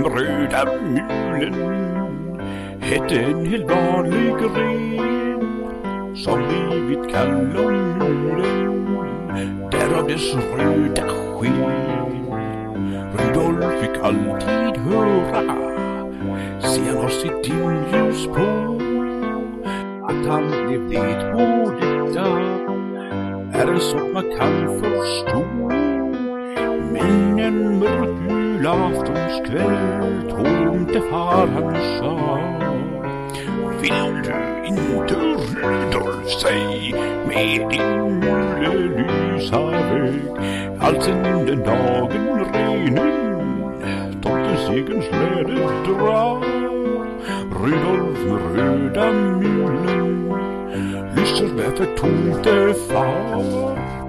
Rudolf röda mulen hette en helt vanlig gren som blivit kall om mulen därav dess röda sken. Rudolf fick alltid höra se han har sitt dimljus på att han blev det på detta är en sak man kan förstå. Men en mörk julaftonskväll tomte far han sa Vill du inte Rudolf säg med din julelysa väg Alltsen den dagen renen tomtens egen släde drar Rudolf med röda mulen lyser med för tomtefar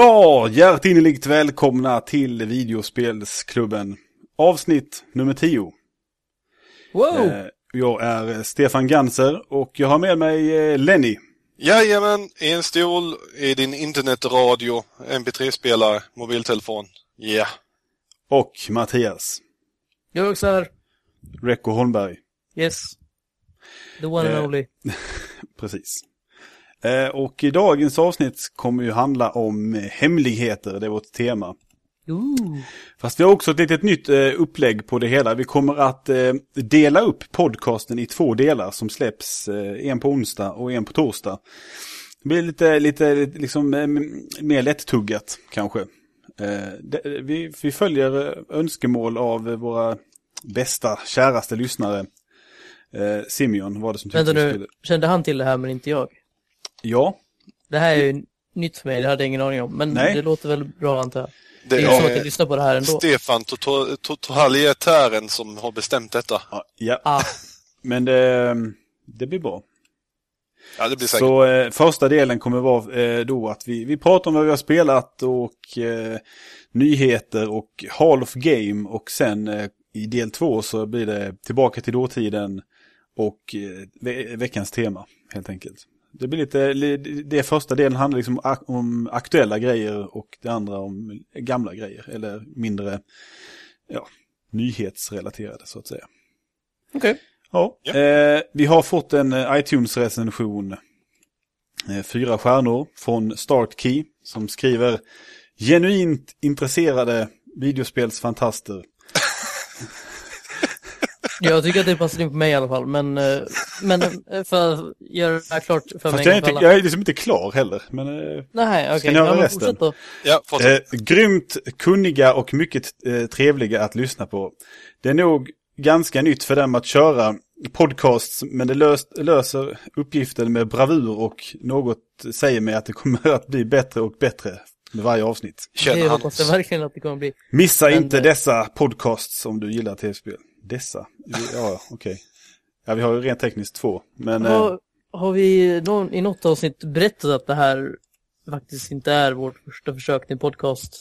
Ja, hjärtinnerligt välkomna till videospelsklubben. Avsnitt nummer 10. Wow! Eh, jag är Stefan Ganser och jag har med mig eh, Lenny. Jajamän, en stol i din internetradio, mp3-spelare, mobiltelefon. Ja. Och Mattias. Jag är också här. Recco Holmberg. Yes. The one Eh. and only. Precis. Eh, och i dagens avsnitt kommer ju handla om hemligheter, det är vårt tema. Ooh. Fast vi har också ett litet nytt eh, upplägg på det hela. Vi kommer att eh, dela upp podcasten i två delar som släpps. En på onsdag och en på torsdag. Det blir lite, lite liksom, mer lättuggat kanske. Vi, vi följer önskemål av våra bästa, käraste lyssnare. Simeon var det som tyckte Vänta nu, skulle... kände han till det här men inte jag? Ja, Det här är ju nytt för mig, det hade jag ingen aning om. Men Nej. det låter väl bra antar jag. Det Det är ju så att jag lyssnar på det här ändå. Stefan totalitären som har bestämt detta. ja, ja. Ah, men det, det blir bra. Ja, det blir säkert. Så eh, första delen kommer vara eh, då att vi, vi pratar om vad vi har spelat och eh, nyheter och Hall of Game och sen eh, i del två så blir det tillbaka till dåtiden och eh, ve veckans tema helt enkelt. Det blir lite, li- det första delen handlar liksom om aktuella grejer och det andra om gamla grejer eller mindre ja, nyhetsrelaterade så att säga. okej. Ja. Ja. Eh, vi har fått en eh, iTunes-recension. Eh, fyra stjärnor från Startkey som skriver genuint intresserade videospelsfantaster. Jag tycker att det passar in på mig i alla fall. Men, eh, men eh, för att göra det här klart för Fast mig. jag är, inte, jag är liksom inte klar heller. Men, eh, Nej, okej. ni höra resten? Ja, eh, grymt kunniga och mycket eh, trevliga att lyssna på. Det är nog ganska nytt för dem att köra podcasts, men det löst, löser uppgiften med bravur och något säger mig att det kommer att bli bättre och bättre med varje avsnitt. Det Känner hoppas jag verkligen att det kommer bli. Missa Men, inte dessa podcasts om du gillar tv-spel. Dessa? Ja, okej. Ja, vi har ju rent tekniskt två. Men eh, Har, har vi någon, i något avsnitt berättat att det här faktiskt inte är vårt första försök till podcast?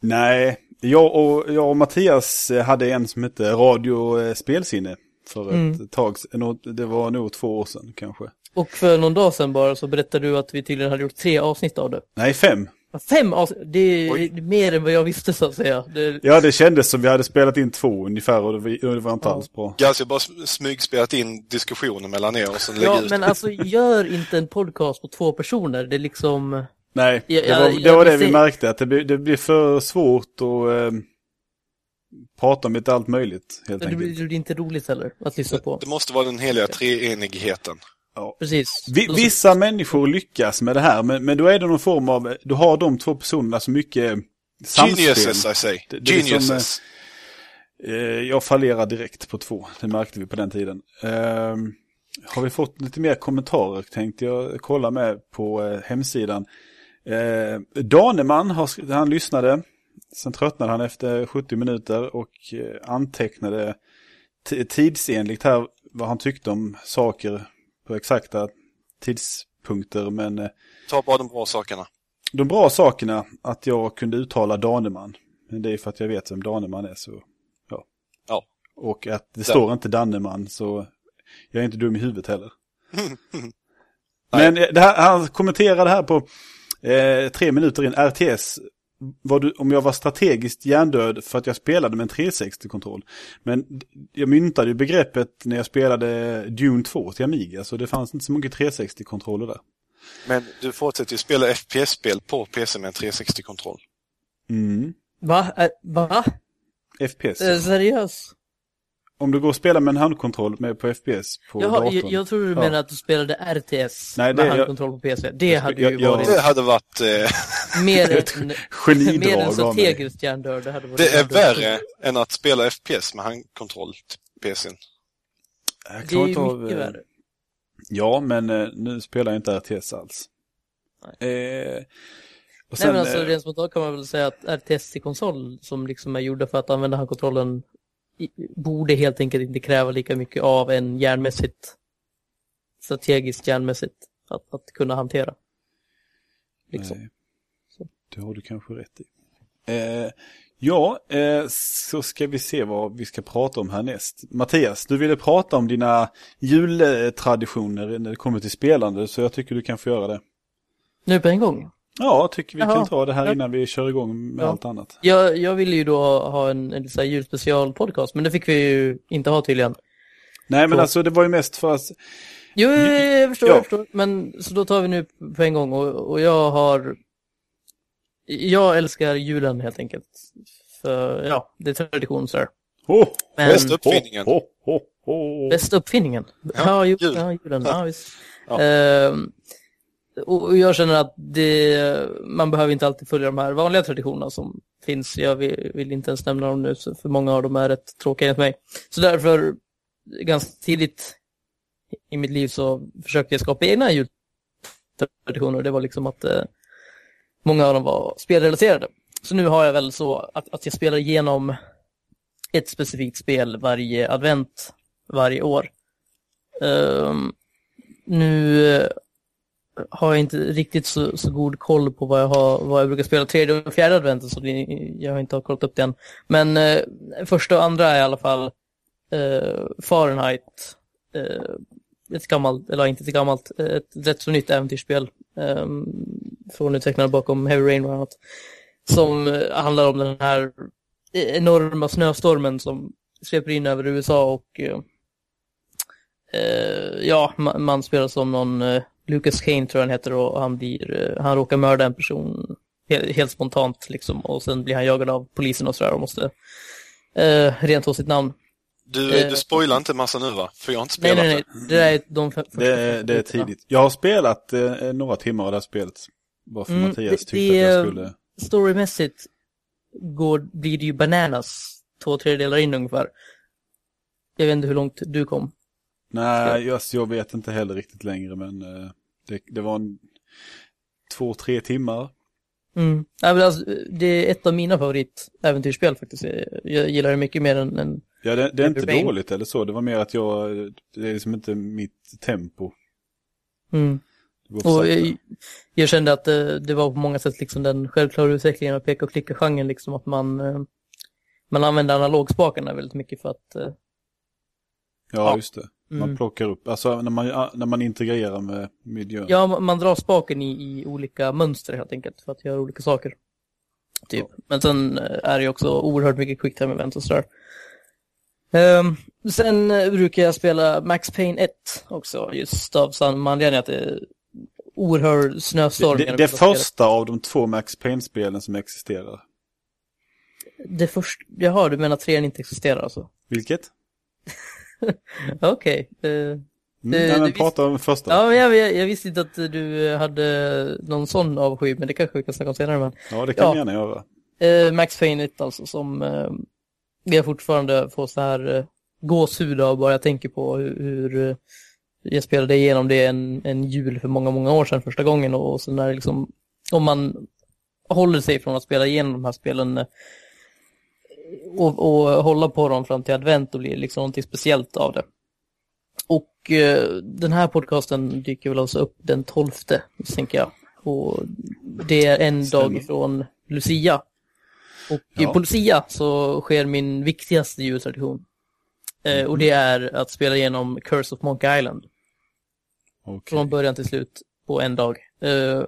nej, jag och, jag och Mattias eh, hade en som hette Radio eh, Spelsinne för Mm. ett tag Det var nog två år sedan kanske. Och för någon dag sedan bara så berättade du att vi tydligen hade gjort tre avsnitt av det. Nej, fem. Fem avsnitt, det är Oj. mer än vad jag visste så att säga. Det, Ja, det kändes som vi hade spelat in två ungefär och det var, och det var inte Ja. alls bra. Ganska bara sm- smygspelat in diskussioner mellan er och sen ja, ut. men alltså gör inte en podcast på två personer. Det är liksom, Nej, Ja, det var det, jag var det vi se- märkte. Att det blir, det blir för svårt att eh, prata om lite allt möjligt helt det enkelt. blir, det blir inte roligt heller att lyssna på. Det måste vara den heliga treenigheten. Precis. Vi, Då- vissa människor lyckas med det här, men, men då är det någon form av, du har de två personerna så mycket samspel. Geniuses, I say. Det- det liksom, Geniuses. Eh, jag fallerar direkt på två, det märkte vi på den tiden. Eh, har vi fått lite mer kommentarer tänkte jag kolla med på eh, hemsidan. Eh, Daneman, har, han lyssnade. Sen tröttnade han efter 70 minuter och eh, antecknade tidsenligt här vad han tyckte om saker på exakta tidspunkter. Men eh, Ta bara de bra sakerna. de bra sakerna att jag kunde uttala Daneman. Men det är för att jag vet vem Daneman är så ja. Ja. Och att det står inte Danneman så jag är inte dum i huvudet heller. Men eh, det här, han kommenterade här på eh, tre minuter in RTS. Var du, om jag var strategiskt hjärndöd för att jag spelade med en 360-kontroll. Men jag myntade ju begreppet när jag spelade Dune 2 till Amiga. Så det fanns inte så mycket 360-kontroller där. Men du fortsätter ju spela FPS-spel på PC med en 360-kontroll. Mm. Va? Va? FPS. Eh, seriös? Om du går och spelar med en handkontroll med på FPS på Jaha, datorn. jag, jag tror du Ja. menar att du spelade RTS Nej, med det- handkontroll på PC. Det Jag- hade jag- ju jag- varit Det hade varit... Eh, mer Ett än, Genidrag mer än strategiskt hjärndöd. Det, hade varit det är värre än att spela FPS med handkontroll till PCn. Jag Det är ju inte av, mycket eh, värre. Ja, men eh, nu spelar jag inte RTS alls. Eh, och Nej sen, men alltså eh, rent spontant kan man väl säga att RTS till konsol som liksom är gjorda för att använda handkontrollen i- borde helt enkelt inte kräva lika mycket av en hjärnmässigt strategiskt hjärnmässigt att, att kunna hantera. Liksom. Nej. Det har du kanske rätt i. Eh, ja, eh, så ska vi se vad vi ska prata om härnäst. Mattias, du ville prata om dina jultraditioner när det kommer till spelande, så jag tycker du kan få göra det. Nu på en gång. Ja, jag tycker vi Jaha. kan ta det här Ja. innan vi kör igång med Ja. allt annat. Jag, jag ville ju då ha en, en så här julspecial podcast men det fick vi ju inte ha tydligen. Nej, men Så. alltså det var ju mest för att... Jo, jo, jo, jag förstår, Ja. jag förstår. Men så då tar vi nu på en gång och, och jag har... Jag älskar julen helt enkelt. För ja, det är tradition så här. Oh, Men- Bästa uppfinningen. oh, oh, oh. Bästa uppfinningen. Ja, Ja, ju, jul. ja julen. Ja, visst. Ja. Ehm, och jag känner att det, man behöver inte alltid följa de här vanliga traditionerna som finns. Jag vill, vill inte ens nämna dem nu, för många av dem är rätt tråkiga enligt mig. Så därför, ganska tidigt i mitt liv så försökte jag skapa egna jultraditioner. Det var liksom att eh, många av dem var spelrelaterade. Så nu har jag väl så att, att jag spelar igenom ett specifikt spel varje advent varje år. Um, nu eh, har jag inte riktigt så, så god koll på vad jag, har, vad jag brukar spela tredje och fjärde adventen så det, jag har inte har kollat upp det än. Men eh, första och andra är i alla fall eh, Fahrenheit. Eh, ett gammalt, eller inte ett gammalt, eh, ett rätt så nytt äventyrsspel. Eh, från utvecklarna bakom Heavy Rain och annat. Som eh, handlar om den här enorma snöstormen som sveper in över USA och eh, eh ja, man, man spelar som någon eh, Lucas Kane tror jag han heter och han blir, eh, han råkar mörda en person helt, helt spontant liksom och sen blir han jagad av polisen och sådär och måste eh, rentvå sitt namn. Du, Eh. du spoilar inte massa nu va? För jag har inte Nej, spelat nej, nej, det där är de Det, är- det är tidigt. Jag har spelat eh, några timmar av det här spelet. Bara för Mm, Mattias det- tyckte det att jag är- skulle... Storymässigt går, blir det ju bananas två tredjedelar in ungefär. Jag vet inte hur långt du kom. Nej, jag, jag vet inte heller riktigt längre men eh, det, det var en två, tre timmar. Mm. Ja, men alltså, det är ett av mina favoritäventyrsspel faktiskt. Jag, gillar det mycket mer än, än Ja, det, det är inte Rain. dåligt eller så. Det var mer att jag, det är liksom inte mitt tempo. mm. Och jag, jag kände att det, det var på många sätt liksom den självklara utvecklingen av peka och klicka-genren, liksom att man, eh, man använder analogspakarna väldigt mycket för att... eh, Ja, ja. just det. Man mm. plockar upp, alltså när man, när man integrerar med miljön. Ja, man, man drar spaken i, i olika mönster helt enkelt för att göra olika saker. Typ. Men sen eh, är det också oerhört mycket quick time events och sådär. Ehm, sen eh, brukar jag spela Max Payne 1 också, just av samma anledning att det är oerhörd snöstorm. det, det, det första av de två Max Payne-spelen som existerar. Det första, jaha, du menar trean inte existerar alltså? Vilket? Okej. eh, Mm, Det- nej, men det prata om första. ja, jag, jag, jag visste inte att du hade någon sån avsky, men det kanske vi kan snacka om senare. Men. Ja, det kan Ja. vi gärna göra. Eh, Max Payne 1 alltså som eh, jag fortfarande får så här eh, gåshud av bara jag tänker på hur, hur, eh, jag spelade igenom det en, en jul för många, många år sedan första gången och, och så när liksom, om man håller sig från att spela igenom de här spelen eh, och, och hålla på dem fram till advent och blir liksom någonting speciellt av det. Och eh, den här podcasten dyker väl alltså upp den 12 tänker jag. Och det är en Stämmer. dag från Lucia. Och Ja. på Lucia så sker min viktigaste jultradition. Eh, och det är att spela igenom Curse of Monkey Island. Okej. Från början till slut på en dag. Eh,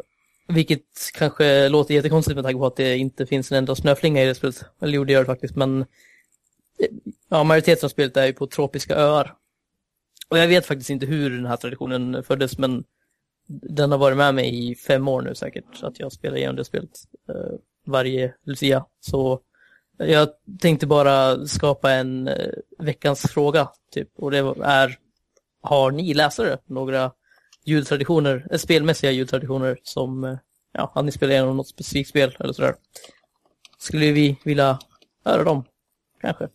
vilket kanske låter jättekonstigt med tanke på att det inte finns en enda snöflinga i det spelet. Eller jo, det gör det faktiskt, men eh, ja, majoriteten av spelet är ju på tropiska öar. Och jag vet faktiskt inte hur den här traditionen föddes, men den har varit med mig i fem år nu säkert, att jag spelar igenom det spelet eh, varje Lucia. Så jag tänkte bara skapa en eh, veckans fråga, typ. Och det är, har ni läsare några jultraditioner, eh, spelmässiga jultraditioner som, eh, ja, har ni spelat igenom något specifikt spel eller sådär? Skulle vi vilja höra dem? Kanske.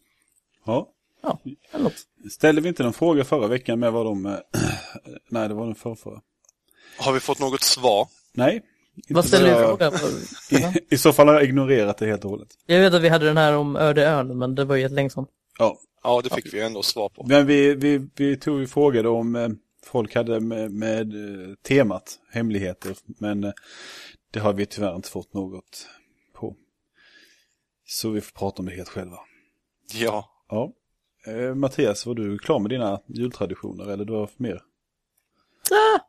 Ja. Ja, eller något. Ställde vi inte någon fråga förra veckan med vad de... eh, Nej, det var den förra. Har vi fått något svar? Nej. inte Vad ställer vad du jag- fråga? Ja. I, I så fall har jag ignorerat det helt och hållet. Jag vet att vi hade den här om öde ön, men det var ju ett länge sedan. Ja, Ja, det fick vi ändå svar på. men vi, vi, vi tog ju frågade om eh, folk hade med, med eh, temat hemligheter, men eh, det har vi tyvärr inte fått något på. Så vi får prata om det helt själva. Ja. Ja. Eh, Mattias, var du klar med dina jultraditioner eller du har mer? Ah,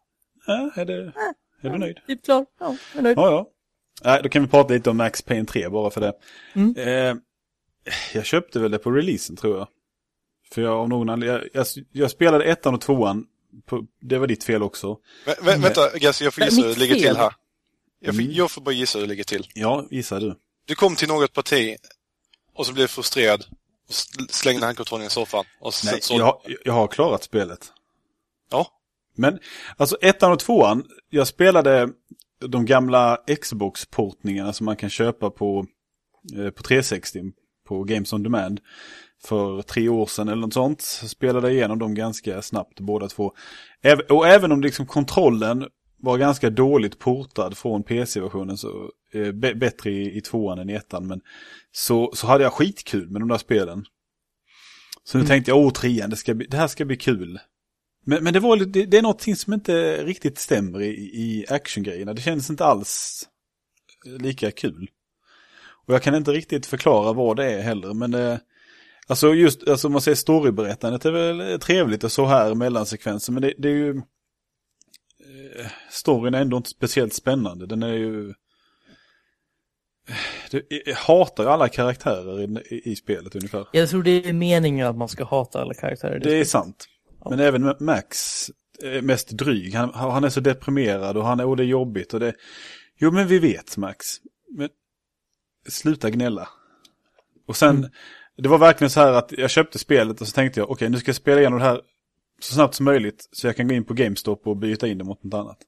Ja, är, det, är du nöjd? typ klar. Ja, jag är nöjd. Ja, ja. Nej, då kan vi prata lite om Max Payne 3 bara för det. Mm. Eh, jag köpte väl det på releasen tror jag. För jag av någon anledning, jag, jag, jag spelade ettan och tvåan. Det var ditt fel också. Vä vä vänta, Gas, jag får gissa hur det ligger fel. till här. Jag får, Mm. jag får bara gissa hur det ligger till. Ja, gissar du. Du kom till något parti och så blev du frustrerad och sl- slängde handkontrollen i soffan. Och Nej, så, jag, har- jag har klarat spelet. Ja. Men, alltså ettan och tvåan, jag spelade de gamla Xbox-portningarna som man kan köpa på, eh, på 360 på Games on Demand. För tre år sedan eller något sånt. Så spelade igenom dem ganska snabbt båda två. Och även om liksom kontrollen var ganska dåligt portad från PC-versionen så eh, bättre i, i tvåan än i ettan. Men så, så hade jag skitkul med de där spelen. Så nu tänkte jag, åh trean, det, ska bli, det här ska bli kul. Men, men det, var, det, det är någonting som inte riktigt stämmer i, i actiongrejerna. Det känns inte alls lika kul. Och jag kan inte riktigt förklara vad det är heller, men det, Alltså just, alltså man säger storyberättandet är väl trevligt och så här mellansekvenser, men det, det är ju... eh, Storyn är ändå inte speciellt spännande, den är ju... Det, jag hatar ju alla karaktärer i, i, spelet ungefär. Jag tror det är meningen att man ska hata alla karaktärer. i Det är sant. Men även Max är mest dryg. Han, han är så deprimerad och han är, och det är jobbigt och det... Jo men vi vet Max. Men sluta gnälla. Och sen, det var verkligen så här att jag köpte spelet och så tänkte jag, okej nu ska jag spela igenom det här så snabbt som möjligt så jag kan gå in på GameStop och byta in det mot något annat.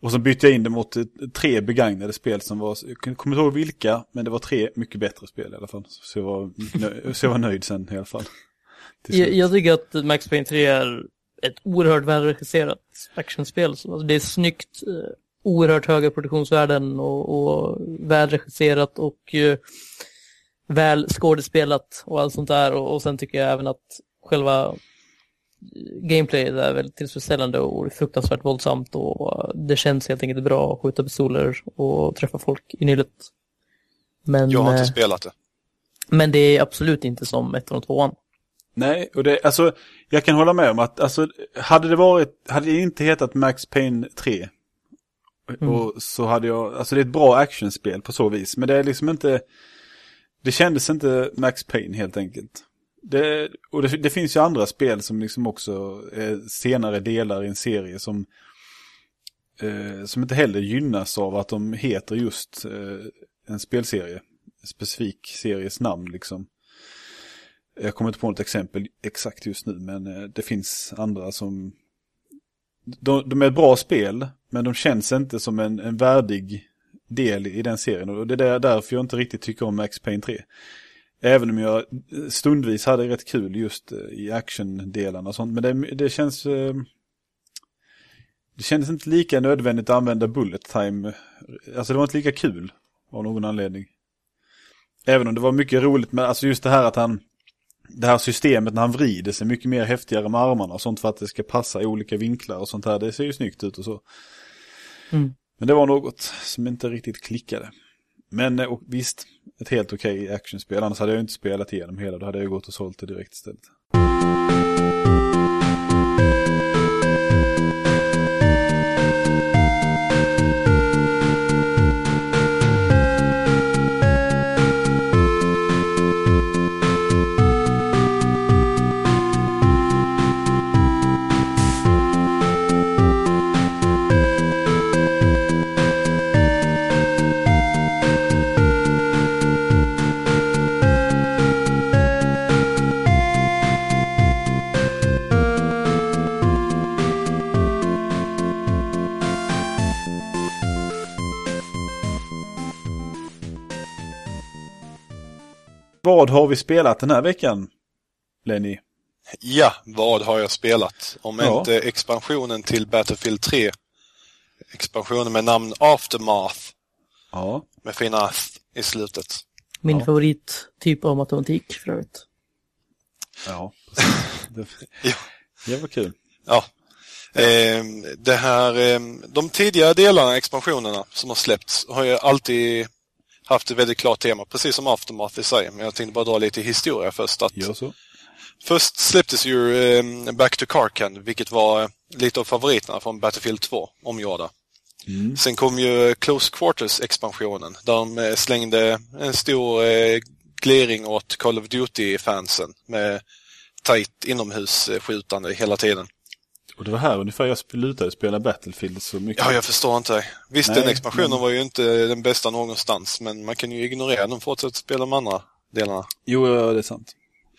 Och så bytte jag in det mot eh, tre begagnade spel som var, jag kommer inte ihåg vilka, men det var tre mycket bättre spel i alla fall. Så jag var, nöjd, så jag var nöjd sen i alla fall. Jag, jag tycker att Max Payne 3 är ett oerhört välregisserat actionspel. Så, Alltså, det är snyggt, eh, oerhört höga produktionsvärden och, och välregisserat och eh, väl skådespelat och allt sånt där. Och, och sen tycker jag även att själva gameplayet är väldigt tillfredsställande och fruktansvärt våldsamt och det känns helt enkelt bra att skjuta pistoler och träffa folk i nyllet. Men, jag har inte eh, spelat det. men det är absolut inte som ettan och tvåan. Nej, och det, alltså, jag kan hålla med om att, alltså, hade det varit, hade det inte hetat Max Payne 3, Mm. och så hade jag, alltså det är ett bra actionspel på så vis, men det är liksom inte, det kändes inte Max Payne helt enkelt. Det, och det, det finns ju andra spel som liksom också är senare delar i en serie som, eh, som inte heller gynnas av att de heter just eh, en spelserie, en specifik series namn liksom. Jag kommer inte på något exempel exakt just nu, men eh, det finns andra som... De, de är ett bra spel, men de känns inte som en, en värdig del i den serien. Och det är därför jag inte riktigt tycker om Max Payne 3. Även om jag stundvis hade rätt kul just i i actiondelarna och sånt. Men det, det känns... Eh, det kändes inte lika nödvändigt att använda bullet time. Alltså det var inte lika kul av någon anledning. Även om det var mycket roligt med, alltså just det här att han... Det här systemet när han vrider sig mycket mer häftigare med armarna och sånt för att det ska passa i olika vinklar och sånt här. Det ser ju snyggt ut och så. Mm. Men det var något som inte riktigt klickade. Men eh, och visst, ett helt okej actionspel. Annars hade jag inte spelat igenom hela. Då hade jag gått och sålt det direkt istället. Vad har vi spelat den här veckan, Lenny? Ja, vad har jag spelat? Om Ja. inte expansionen till Battlefield 3. Expansionen med namn Aftermath. Ja. Med fina th i slutet. Min Ja. favorittyp av matematik för övrigt. Ja, precis. Det, Ja. det var kul. Ja. Ehm, det här, ehm, de tidigare delarna, expansionerna som har släppts, har ju alltid haft ett väldigt klart tema, precis som Aftermath i sig. Men jag tänkte bara dra lite historia först. Att. Först släpptes ju ehm, Back to Karkan, vilket var eh, lite av favoriterna från Battlefield 2, omgjorda. Mm. Sen kom ju Close Quarters-expansionen, där de eh, slängde en stor eh, glering åt Call of Duty-fansen med tight inomhusskjutande hela tiden. Och det var här ungefär jag slutade spela Battlefield så mycket. Ja, jag förstår inte. Visst, Nej, den expansionen men- var ju inte den bästa någonstans, men man kan ju ignorera den och fortsätta spela de andra delarna. Jo, ja, det är sant.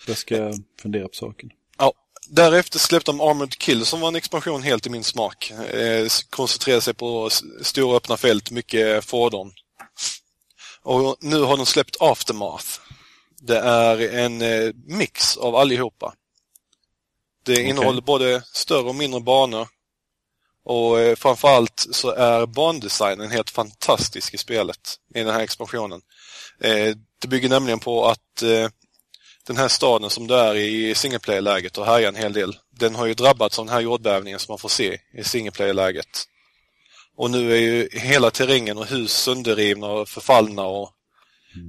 Jag ska fundera på saken. Ja, därefter släppte de Armored Kill som var en expansion helt i min smak. Eh, koncentrerade sig på stora öppna fält, mycket fordon. Och nu har de släppt Aftermath. Det är en eh, mix av allihopa. Det innehåller både större och mindre banor. Och eh, framförallt så är bandesignen helt fantastisk i spelet, i den här expansionen. Eh, det bygger nämligen på att eh, den här staden som du är i single player-läget och härjar en hel del, den har ju drabbats av den här jordbävningen som man får se i single player-läget. Och nu är ju hela terrängen och hus sönderrivna och förfallna och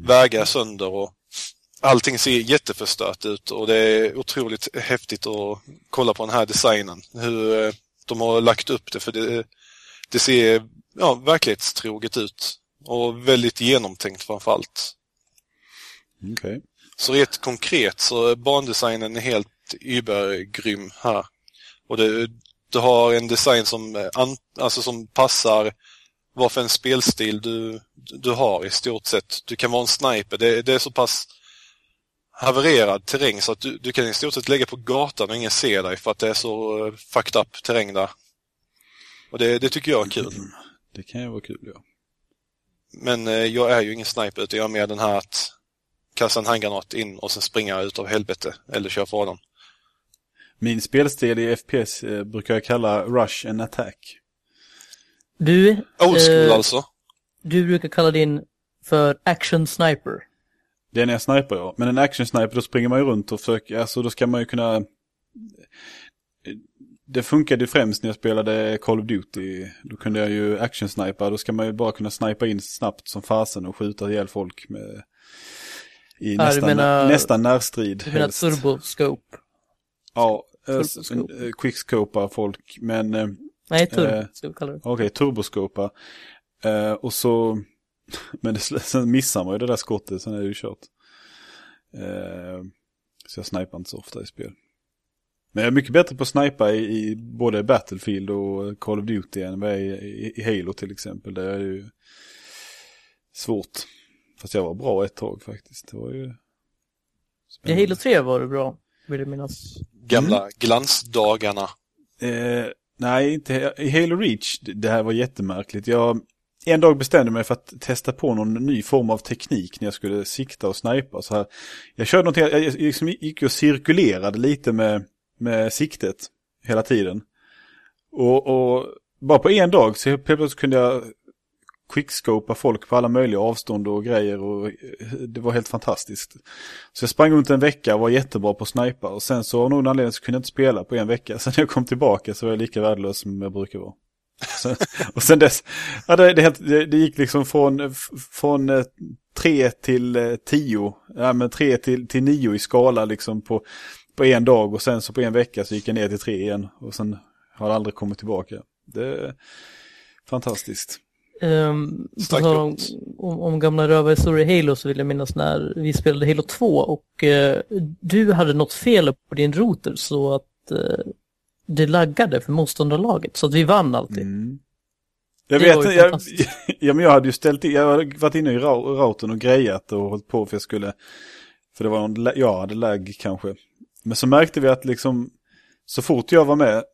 vägar sönder och allting ser jätteförstört ut och det är otroligt häftigt att kolla på den här designen. Hur eh, de har lagt upp det för det, det ser ja, verklighetstroget ut och väldigt genomtänkt framförallt. Okej. Så rent konkret så bandesignen är helt übergrym här. Och det, du har en design som, eh, an, alltså som passar vad för en spelstil du, du har i stort sett. Du kan vara en sniper. Det, det är så pass havererad terräng så att du, du kan i stort sett lägga på gatan och ingen ser dig för att det är så eh, fucked up terräng där. Och det, det tycker jag är kul. Det kan ju vara kul, ja. Men eh, jag är ju ingen sniper utan jag är mer den här att kasta en handgranat in och sen springa ut av helvete eller köra för dem. Min spelstil i FPS eh, brukar jag kalla Rush and Attack. Du, Old school eh, alltså. du brukar kalla din för action sniper. Det är när jag sniper, ja. Men en action sniper, då springer man ju runt och försöker, alltså då ska man ju kunna... Det funkade ju främst när jag spelade Call of Duty. Då kunde jag ju action snipa, då ska man ju bara kunna snipa in snabbt som fasen och skjuta ihjäl folk med... I Ja, nästan, menar- nästan närstrid Du menar turboscope? Ja, eh, Turboscope. eh, quickscopar folk, men... eh, Nej, turbo Eh, ska vi kalla det. Okej, turboskopa. Eh, och så... Men det, sen missar man ju det där skottet, sen är det ju kört. Eh, så jag snipar inte så ofta i spel. Men jag är mycket bättre på att snipa i, i både Battlefield och Call of Duty än vad jag är i, i Halo till exempel. Där är det ju svårt. Fast jag var bra ett tag faktiskt. Det var ju... I. Halo 3 var det bra, vill jag minnas. Gamla Mm. glansdagarna. Eh, nej, inte i Halo Reach. Det det här var jättemärkligt. Jag, en dag bestämde jag mig för att testa på någon ny form av teknik när jag skulle sikta och snipa. Så här. Jag körde någonting, jag liksom gick och cirkulerade lite med, med siktet hela tiden. Och, och bara på en dag så plötsligt kunde jag quickscopa folk på alla möjliga avstånd och grejer och det var helt fantastiskt. Så jag sprang runt en vecka och var jättebra på att snipa och sen så av någon anledning så kunde jag inte spela på en vecka. Sen när jag kom tillbaka så var jag lika värdelös som jag brukar vara. Och sen dess, ja, det, det, helt, det, det gick liksom från, från eh, tre till eh, tio, ja men tre till, till nio i skala liksom på, på en dag och sen så på en vecka så gick jag ner till tre igen och sen har det aldrig kommit tillbaka. Det är fantastiskt. Um, om, om, om gamla rövarhistorier i Halo så vill jag minnas när vi spelade Halo 2 och uh, du hade något fel på din router så att uh, det laggade för motståndarlaget så att vi vann alltid. Mm. Jag det vet, jag, ja, men jag hade ju ställt in, jag hade varit inne i routern och grejat och hållit på för jag skulle, för det var någon, jag hade lagg kanske. Men så märkte vi att liksom, så fort jag var med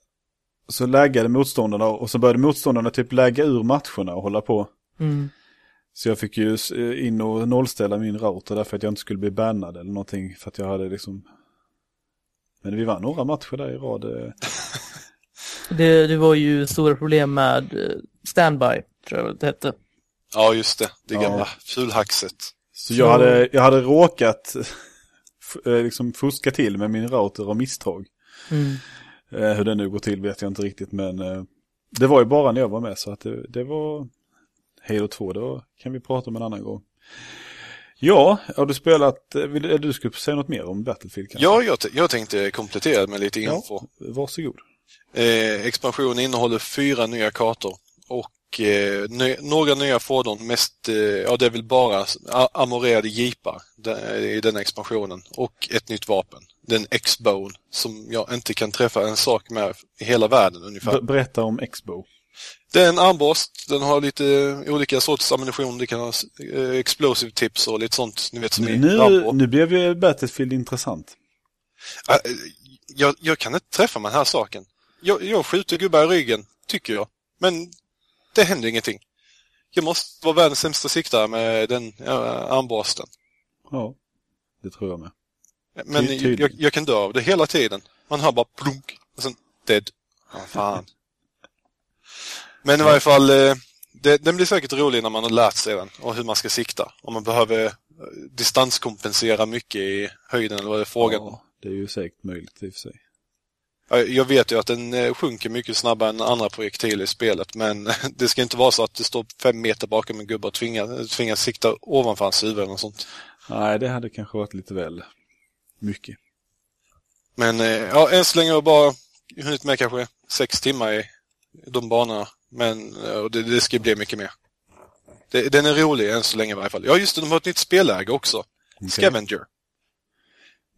så läggade motståndarna och så började motståndarna typ lägga ur matcherna och hålla på. Mm. Så jag fick ju in och nollställa min router därför att jag inte skulle bli bannad eller någonting för att jag hade liksom men vi vann några matcher där i rad. Eh. det, det var ju stora problem med eh, standby, tror jag det hette. Ja, just det. Det gamla ja. fulhaxet. Så jag hade, jag hade råkat liksom fuska till med min router av misstag. Mm. Eh, hur det nu går till vet jag inte riktigt men eh, det var ju bara när jag var med så att det, det var Halo 2, det kan vi prata om en annan gång. Ja, har du spelat, eh, vill, du skulle säga något mer om Battlefield kanske? Ja, jag, jag tänkte komplettera med lite info. Ja, varsågod. Eh, expansionen innehåller fyra nya kartor och eh, ny, några nya fordon, mest, eh, ja det är väl bara amorerade jeepar i den expansionen och ett nytt vapen den X-Bone som jag inte kan träffa en sak med i hela världen ungefär. Berätta om X-Bow. Det är en armborst, den har lite olika sorts ammunition, det kan ha eh, explosive tips och lite sånt, ni vet som nu, nu, nu blev ju Battlefield intressant. Äh, jag, jag, kan inte träffa med den här saken. Jag, jag skjuter gubbar i ryggen, tycker jag. Men det händer ingenting. Jag måste vara världens sämsta siktare med den ja, armborsten. Ja, det tror jag med. Men jag, jag, kan dö av det hela tiden. Man hör bara plunk och sen dead. Ja, fan. Men i varje fall, eh, det, den blir säkert rolig när man har lärt sig den och hur man ska sikta. Om man behöver eh, distanskompensera mycket i höjden eller vad det är frågan om. Ja, det är ju säkert möjligt i och för sig. Jag vet ju att den eh, sjunker mycket snabbare än andra projektiler i spelet men det ska inte vara så att det står fem meter bakom en gubbe och tvingas, tvingas sikta ovanför hans huvud eller något sånt. Nej, det hade kanske varit lite väl mycket. Men ja, än så länge har jag bara hunnit med kanske sex timmar i de banorna. Men och det, det ska bli mycket mer. Det, den är rolig än så länge i varje fall. Ja, just det, de har ett nytt spelläge också. Okay. Scavenger.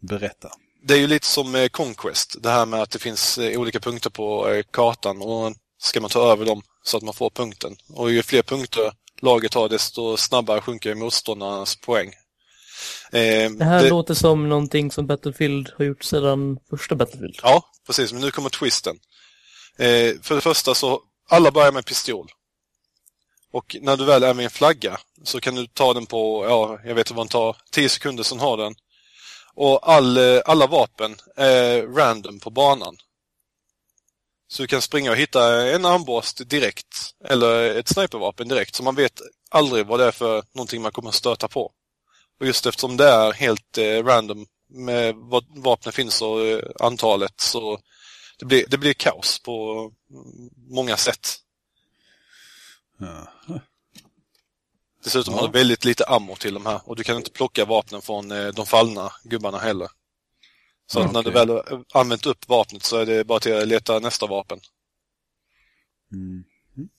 Berätta. Det är ju lite som eh, Conquest. Det här med att det finns eh, olika punkter på kartan och ska man ta över dem så att man får punkten. Och ju fler punkter laget har desto snabbare sjunker motståndarnas poäng. Eh, det här det... låter som någonting som Battlefield har gjort sedan första Battlefield. Ja, precis. Men nu kommer twisten. Eh, för det första så, alla börjar med pistol. Och när du väl är med en flagga så kan du ta den på, ja, jag vet inte vad den tar, 10 sekunder sen har den. Och all, eh, alla vapen är random på banan. Så du kan springa och hitta en armborst direkt, eller ett snipervapen direkt, så man vet aldrig vad det är för någonting man kommer att stöta på. Och just eftersom det är helt eh, random med vad vapnen finns och eh, antalet så det blir, det blir kaos på många sätt. Ja. Dessutom ja. har du väldigt lite ammo till de här och du kan inte plocka vapnen från eh, de fallna gubbarna heller. Så att när du väl använt upp vapnet så är det bara till att leta nästa vapen. Mm. Mm.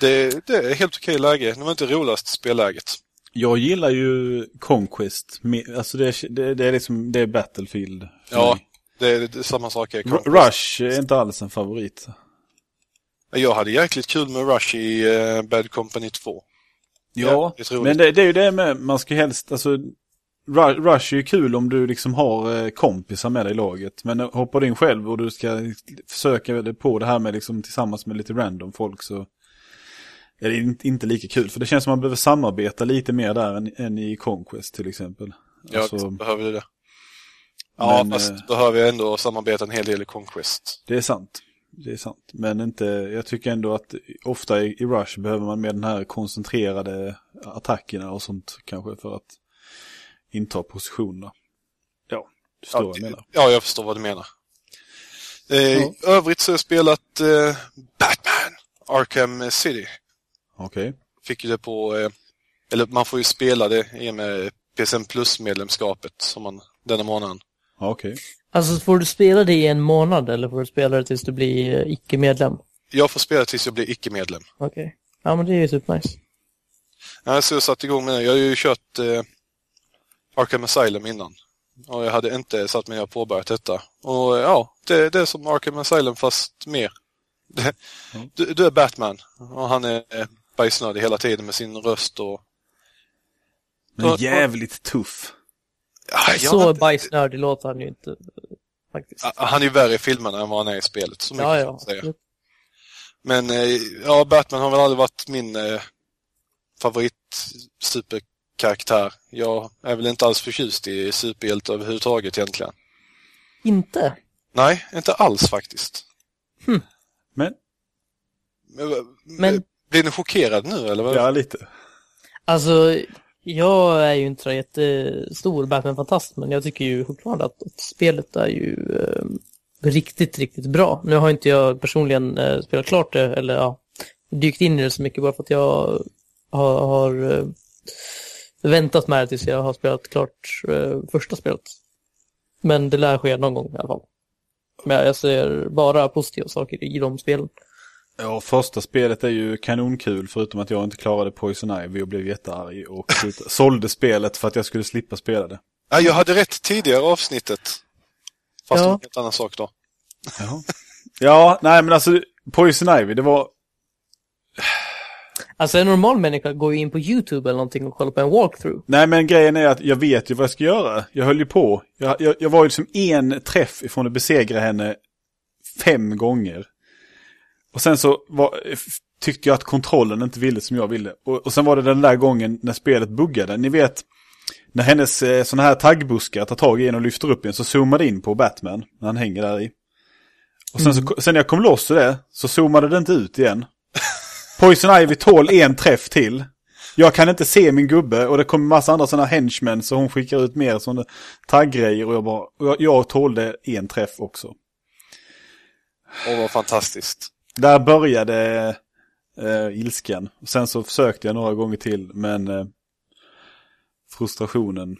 Det, det, är helt okej läge. Det var inte roligast spelläget. Jag gillar ju Conquest. Alltså det, det, det är liksom, det är Battlefield. Ja, det är, det är samma sak. Är Rush är inte alls en favorit. Jag hade jäkligt kul med Rush i uh, Bad Company 2. Ja, men det, det, är ju det med, man ska helst, alltså Rush är ju kul om du liksom har eh, kompisar med dig i laget. Men hoppar du in själv och du ska försöka på det här med liksom tillsammans med lite random folk så är det inte, inte lika kul. För det känns som man behöver samarbeta lite mer där än, än i Conquest till exempel. Ja, Alltså, behöver det det. Ja, Men, fast eh, behöver jag ändå samarbeta en hel del i Conquest. det är sant. Det är sant. Men inte, jag tycker ändå att ofta i, i Rush behöver man med den här koncentrerade attackerna och sånt kanske för att inta positionerna. Ja, du förstår vad jag menar. Ja, jag förstår vad du menar. Eh, Ja. Övrigt så har jag spelat eh, Batman Arkham City. Okej. Fick ju det på, eh, eller man får ju spela det i och med PSN Plus-medlemskapet som man denna månaden. Ja, okej. Alltså får du spela det i en månad eller får du spela det tills du blir eh, icke-medlem? Jag får spela tills jag blir icke-medlem. Okej. Ja men det är ju supernice. Ja, så jag satte igång med det. Jag har ju kört eh, Arkham Asylum innan. Och jag hade inte satt mig och påbörjat detta. Och ja, det, det är som Arkham Asylum fast mer. Du, du är Batman och han är eh, bajsnödig hela tiden med sin röst och... Men jävligt tuff. Ja, jag Så inte. bajsnördig låter han ju inte. eh, Faktiskt. Han är ju värre i filmerna än vad han är i spelet. Så mycket Ja, kan ja. säga. Men eh, ja, Batman har väl aldrig varit min eh, favorit superkaraktär. Jag är väl inte alls förtjust i superhjälte överhuvudtaget egentligen. Inte? Nej, inte alls faktiskt. Men, Men, Men- Blir ni chockerad nu eller? Vad? ja lite. Alltså, jag är ju inte så jättestor Batman-fantast, men jag tycker ju fortfarande att, att spelet är ju eh, riktigt, riktigt bra. Nu har inte jag personligen eh, spelat klart det, eller ja, dykt in i det så mycket bara för att jag har, har eh, väntat med det tills jag har spelat klart eh, första spelet. Men det lär ske någon gång i alla fall. Men jag ser bara positiva saker i de spelen. Ja, första spelet är ju kanonkul förutom att jag inte klarade Poison Ivy och blev jättearg och sålde spelet för att jag skulle slippa spela det. Ja, jag hade rätt tidigare avsnittet. Fast Ja. det var en helt annan sak då. Ja. ja, nej men alltså Poison Ivy, det var... Alltså en normal människa går ju in på YouTube eller någonting och kollar på en walkthrough. Nej men grejen är att jag vet ju vad jag ska göra. Jag höll ju på. Jag, jag, jag var ju liksom en träff ifrån att besegra henne fem gånger. Och sen så var, tyckte jag att kontrollen inte ville som jag ville. Och, och sen var det den där gången när spelet buggade. Ni vet, när hennes eh, såna här taggbuskar tar tag i en och lyfter upp en så zoomade in på Batman när han hänger där i. Och sen, så, sen när jag kom loss ur det så zoomade det inte ut igen. Poison Ivy tål en träff till. Jag kan inte se min gubbe och det kommer massa andra sådana henchmen så hon skickar ut mer sådana tagggrejer och jag bara, och jag, jag tålde en träff också. Och vad fantastiskt. Där började eh, ilskan. Sen så försökte jag några gånger till men eh, frustrationen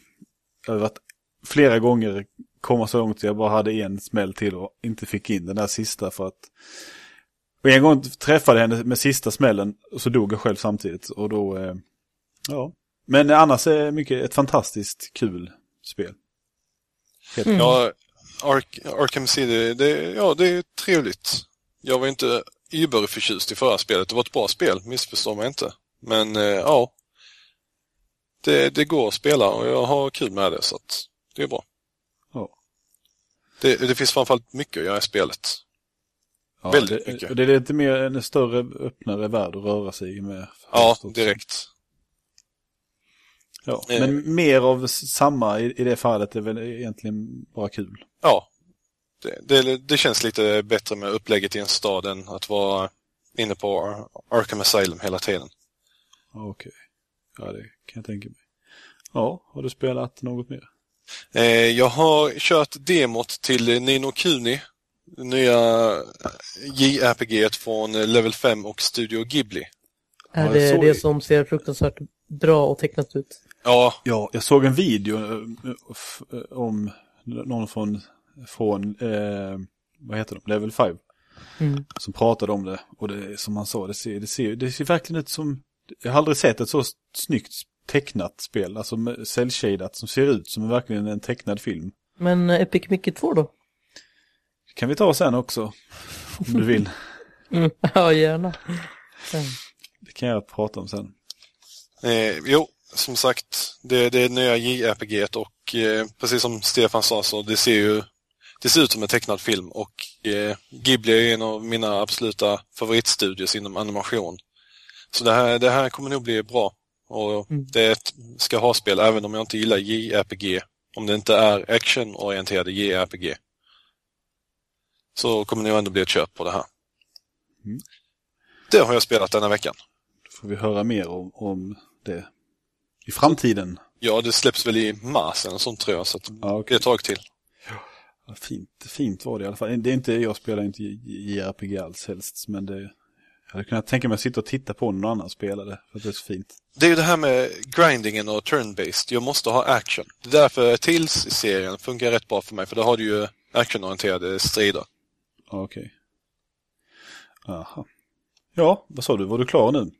över att flera gånger komma så långt att jag bara hade en smäll till och inte fick in den där sista för att och en gång träffade jag henne med sista smällen och så dog jag själv samtidigt och då eh, ja. Men annars är det mycket ett fantastiskt kul spel. Helt Mm. Ja, Ark Arkham City, det, ja, det är trevligt. Jag var inte überförtjust i förra spelet. Det var ett bra spel, missförstå mig inte. Men eh, ja, det, det går att spela och jag har kul med det så att det är bra. Ja. Det, det finns framförallt mycket att göra i spelet. Ja, Väldigt det, mycket. och det är lite mer en större, öppnare värld att röra sig med. Ja, direkt. Ja, Eh. men mer av samma i, i det fallet är väl egentligen bara kul. Ja, det, det, det känns lite bättre med upplägget i en stad än att vara inne på Ar- Arkham Asylum hela tiden. Ja, Okej, ja det kan jag tänka mig. Ja, har du spelat något mer? Eh, jag har kört demot till Nino Kuni, nya JRPG från Level 5 och Studio Ghibli. Är det såg det som ser fruktansvärt bra och tecknat ut? Ja, Ja, jag såg en video eh, eh, om någon från, från eh, vad heter de, Level 5. Mm. Som pratade om det. Och det som han sa, det ser, det ser, det ser verkligen ut som, jag har aldrig sett ett så snyggt tecknat spel, alltså cell-shadat som ser ut som verkligen en tecknad film. Men eh, Epic Mickey 2 då? kan vi ta sen också, om du vill. Mm. Ja, gärna. Mm. Det kan jag prata om sen. eh, jo, som sagt, det, det är nya JRPG och eh, precis som Stefan sa så det ser ju det ser ut som en tecknad film och eh, Ghibli är en av mina absoluta favoritstudios inom animation. Så det här, det här kommer nog bli bra. Och Mm. Det är ett ska ha-spel även om jag inte gillar JRPG. Om det inte är actionorienterade JRPG. Så kommer det nog ändå bli ett köp på det här. Mm. Det har jag spelat denna veckan. Då får vi höra mer om, om det i framtiden. Ja, det släpps väl i mars eller sånt tror jag, så att det Ja, blir okej. ett tag till. Ja, Fint, fint var det i alla fall. Det är inte, jag spelar inte JRPG alls helst, men det, jag hade kunnat tänka mig att sitta och titta på när någon annan spelade, för att det är så fint. Det är ju det här med grindingen och turn-based. Jag måste ha action. Det är därför Tales-serien funkar rätt bra för mig, för då har du ju actionorienterade strider. Ja, Okej. Aha. Ja, vad sa du? Var du klar nu?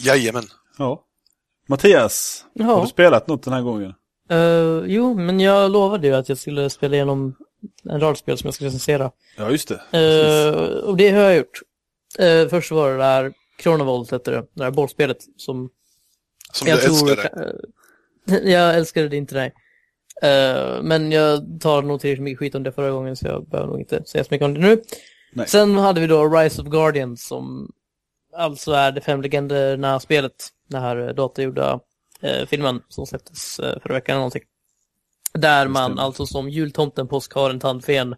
Jajamän. Ja. Mattias, har Ja. du spelat något den här gången? Eh, jo, men jag lovade ju att jag skulle spela igenom en rad spel som jag skulle recensera. Ja, just det. Uh, och det har jag gjort. Uh, först var det där Chronovolt hette det, det där bollspelet som Som jag du älskade. eh, jag älskade det inte, nej. Men jag tar nog tillräckligt mycket skit om det förra gången så jag behöver nog inte säga så mycket om det nu. Nej. Sen hade vi då Rise of Guardians som alltså är det fem legenderna-spelet. Den här eh, datagjorda filmen som släpptes eh, förra veckan eller någonting. Där man alltså som jultomten, påskharen, tandfen,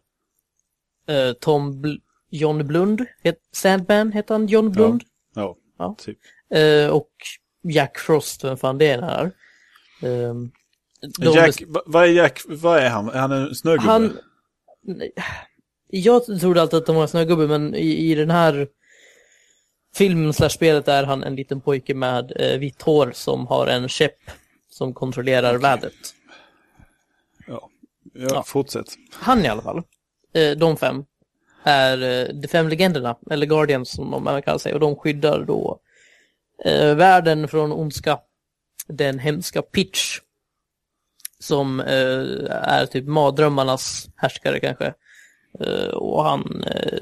eh, Tom Bl- John Blund, het, Sandman heter han, John Blund? Ja, Ja. typ. Eh, och Jack Frost, vem fan det är här. Um, Jack, va- vad är Jack, vad är han? Är han en snögubbe? han... Jag trodde alltid att de var en snögubbe, men i, i den här filmen slash spelet är han en liten pojke med eh, vitt hår som har en käpp som kontrollerar vädret. Ja, Ja. fortsätt. Han i alla fall, eh, de fem, är eh, de fem legenderna, eller Guardians som de även kallar sig, och de skyddar då eh, världen från ondska, den hemska Pitch, som eh, är typ mardrömmarnas härskare kanske. Eh, och han eh,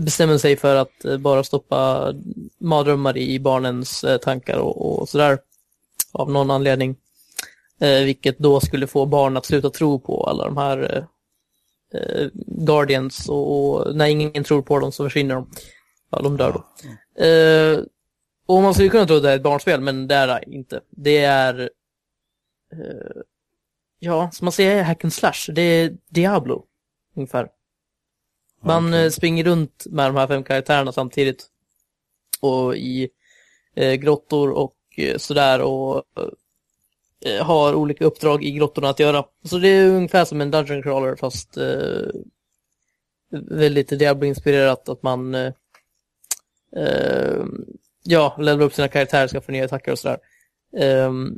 bestämmer sig för att eh, bara stoppa mardrömmar i barnens tankar och, och sådär, av någon anledning. Vilket då skulle få barn att sluta tro på alla de här Guardians och, och när ingen tror på dem så försvinner de. Ja, de dör då. Och man skulle kunna tro att det är ett barnspel, men det är det inte. Det är, ja, som man säger, hack and slash. Det är Diablo, ungefär. Man Okej. eh, springer runt med de här fem karaktärerna samtidigt. Och i eh, grottor och eh, sådär och eh, har olika uppdrag i grottorna att göra. Så det är ungefär som en dungeon crawler fast eh, väldigt Diablo-inspirerat att man eh, eh, ja, levelar upp sina karaktärer, ska få nya attacker och sådär.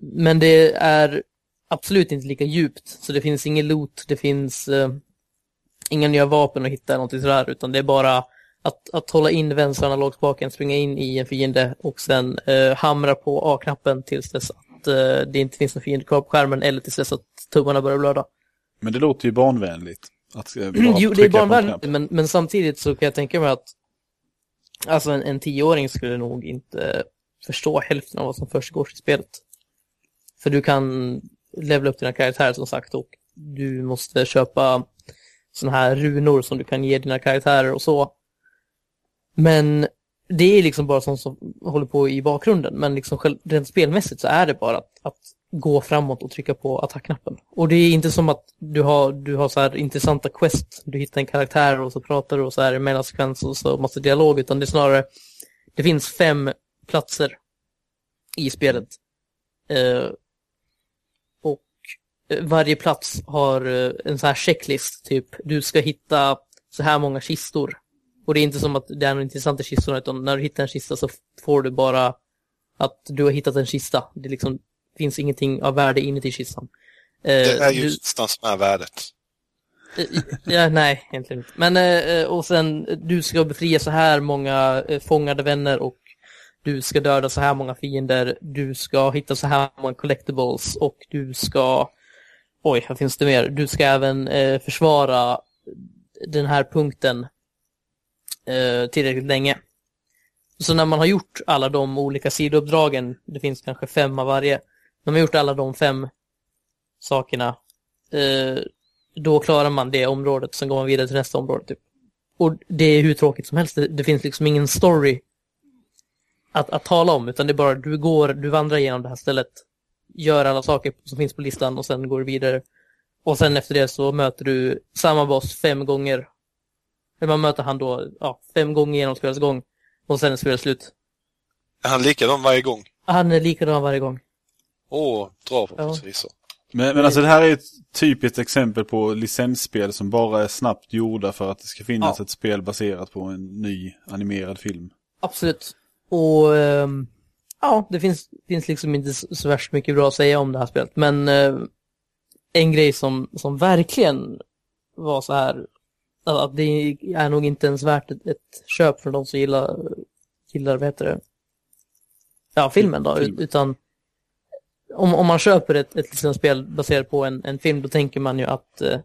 Men det är absolut inte lika djupt, så det finns ingen loot, det finns inga nya vapen att hitta eller någonting sådär, utan det är bara att, att hålla in vänster analogspaken, springa in i en fiende och sen eh, hamra på A-knappen tills dess att eh, det inte finns någon fiende kvar på skärmen eller tills dess att tummarna börjar blöda. Men det låter ju barnvänligt. Att eh, bara jo, det är barnvänligt, men, men samtidigt så kan jag tänka mig att alltså en, en tioåring skulle nog inte förstå hälften av vad som försiggår i spelet. För du kan levela upp dina karaktärer som sagt och du måste köpa sådana här runor som du kan ge dina karaktärer och så. Men det är liksom bara sånt som håller på i bakgrunden. Men liksom själv, rent spelmässigt så är det bara att, att gå framåt och trycka på attackknappen. Och det är inte som att du har, du har så här intressanta quest. Du hittar en karaktär och så pratar du och så är det mellansekvens och så massa dialog. Utan det är snarare, det finns fem platser i spelet. Eh, varje plats har eh, en så här checklist, typ du ska hitta så här många kistor. Och det är inte som att det är några intressanta kistor, utan när du hittar en kista så får du bara att du har hittat en kista. Det liksom finns ingenting av värde inuti kistan. Eh, Det är ju du- kistan som är värdet. Ja, nej, egentligen inte. Men, eh, och sen, du ska befria så här många eh, fångade vänner och du ska döda så här många fiender, du ska hitta så här många collectibles och du ska, oj, här finns det mer, du ska även eh, försvara den här punkten eh, tillräckligt länge. Så när man har gjort alla de olika sidouppdragen, det finns kanske fem av varje, när man har gjort alla de fem sakerna, eh, då klarar man det området, sen går man vidare till nästa område. Typ. Och det är hur tråkigt som helst, det, det finns liksom ingen story att, att tala om, utan det är bara du går, du vandrar igenom det här stället, gör alla saker som finns på listan och sen går du vidare. Och sen efter det så möter du samma boss fem gånger. Eller man möter han då, ja, fem gånger genom spelets gång. Och sen är spelet slut. Är han likadan varje gång? Han är likadan varje gång. Åh, dra Ja. förhoppningsvis. Men, men alltså det här är ett typiskt exempel på licensspel som bara är snabbt gjorda för att det ska finnas Ja. ett spel baserat på en ny animerad film. Absolut. Och ehm, ja, det finns, finns liksom inte så värst mycket bra att säga om det här spelet. Men eh, en grej som, som verkligen var så här, att det är nog inte ens värt ett, ett köp för de som gillar, gillar vad heter det? Ja, filmen då. Film. Utan om, om man köper ett, ett licensspel baserat på en, en film, då tänker man ju att eh,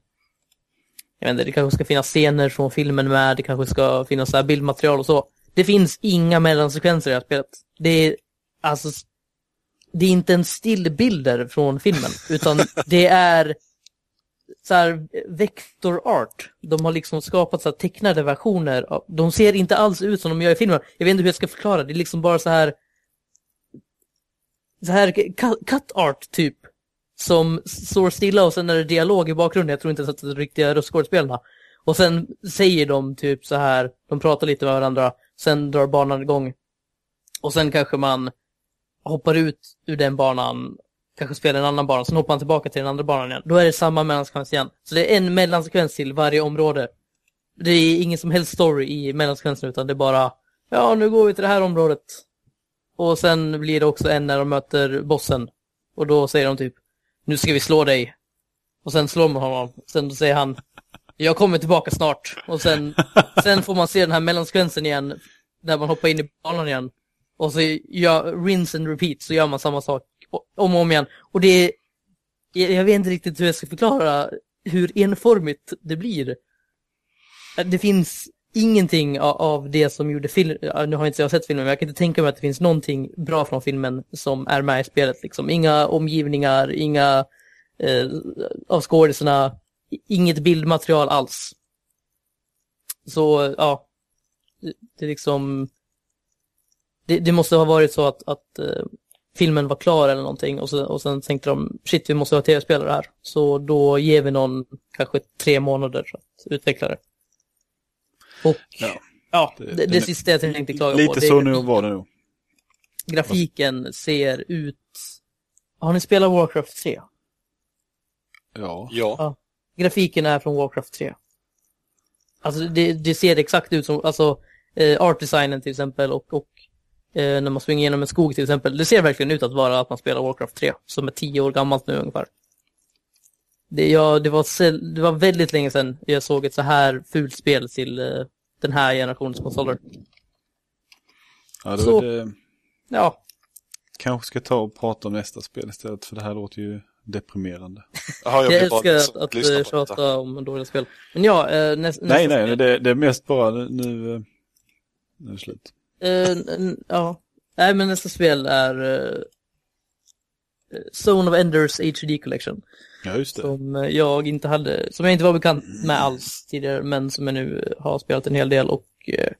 jag vet inte, det kanske ska finnas scener från filmen med, det kanske ska finnas så här bildmaterial och så. Det finns inga mellansekvenser i det här spelet. Det är alltså, det är inte en stillbilder från filmen, utan det är så här vector art. De har liksom skapat så här tecknade versioner. De ser inte alls ut som de gör i filmen. Jag vet inte hur jag ska förklara, det är liksom bara så här så här cut- cut art typ. Som står stilla och sen är det dialog i bakgrunden. Jag tror inte ens att det är riktiga röstskådespelarna. Och sen säger de typ så här, de pratar lite med varandra, sen drar banan igång. Och sen kanske man hoppar ut ur den banan, kanske spelar en annan bana, sen hoppar han tillbaka till den andra banan igen. Då är det samma mellansekvens igen. Så det är en mellansekvens till varje område. Det är ingen som helst story i mellansekvensen utan det är bara, ja nu går vi till det här området. Och sen blir det också en när de möter bossen. Och då säger de typ, nu ska vi slå dig. Och sen slår man honom. Sen säger han, jag kommer tillbaka snart. Och sen, sen får man se den här mellansekvensen igen, där man hoppar in i banan igen. Och så gör, rinse and repeat, så gör man samma sak om och om igen. Och det är, jag vet inte riktigt hur jag ska förklara hur enformigt det blir. Det finns ingenting av det som gjorde filmen, nu har inte jag sett filmen, men jag kan inte tänka mig att det finns någonting bra från filmen som är med i spelet. Liksom. Inga omgivningar, inga eh, av skådisarna, inget bildmaterial alls. Så, ja, det är liksom, det, det måste ha varit så att, att eh, filmen var klar eller någonting och, så, och sen tänkte de, shit vi måste ha tv-spelare här. Så då ger vi någon kanske tre månader att utveckla det. Och Ja. ja, Det- det, det, sista jag tänkte klaga på. Lite det är så nu var det nog. Grafiken ser ut... Har ni spelat Warcraft 3? Ja. Ja. Grafiken är från Warcraft 3. Alltså det, det ser exakt ut som, alltså eh, art-designen till exempel och, och när man springer genom en skog till exempel. Det ser verkligen ut att vara att man spelar Warcraft 3, som är tio år gammalt nu ungefär. Det, ja, det, var, det var väldigt länge sedan jag såg ett så här fult spel till eh, den här generationens konsoler. ja Så- då det, Ja, kanske ska ta och prata om nästa spel istället för det här låter ju deprimerande. Jaha, jag bara älskar att, att eh, tjata om dåliga spel. Men ja, eh, näs, Nej, nästa nej, spel. det, det är mest bara nu, eh, nu är det slut. N- ja. Nej, men nästa spel är uh, Zone of Enders HD Collection. Ja, just det. Som eh, jag inte hade, som jag inte var bekant med alls tidigare, men som jag nu har spelat en hel del och eh,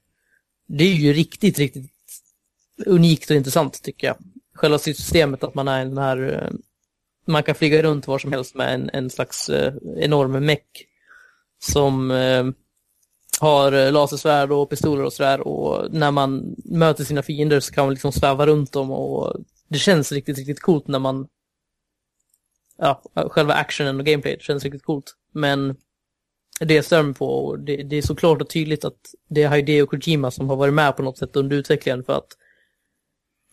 det är ju riktigt, riktigt unikt och intressant tycker jag. Själva systemet att man är den här, man kan flyga runt var som helst med en, en slags enorm meck som har eh, lasersvärd och pistoler och sådär och när man möter sina fiender så kan man liksom sväva runt dem och det känns riktigt, riktigt coolt när man ja, själva actionen och gameplayet känns riktigt coolt. Men det jag stör mig på, och det, det är så klart och tydligt att det är Hideo Kojima som har varit med på något sätt under utvecklingen för att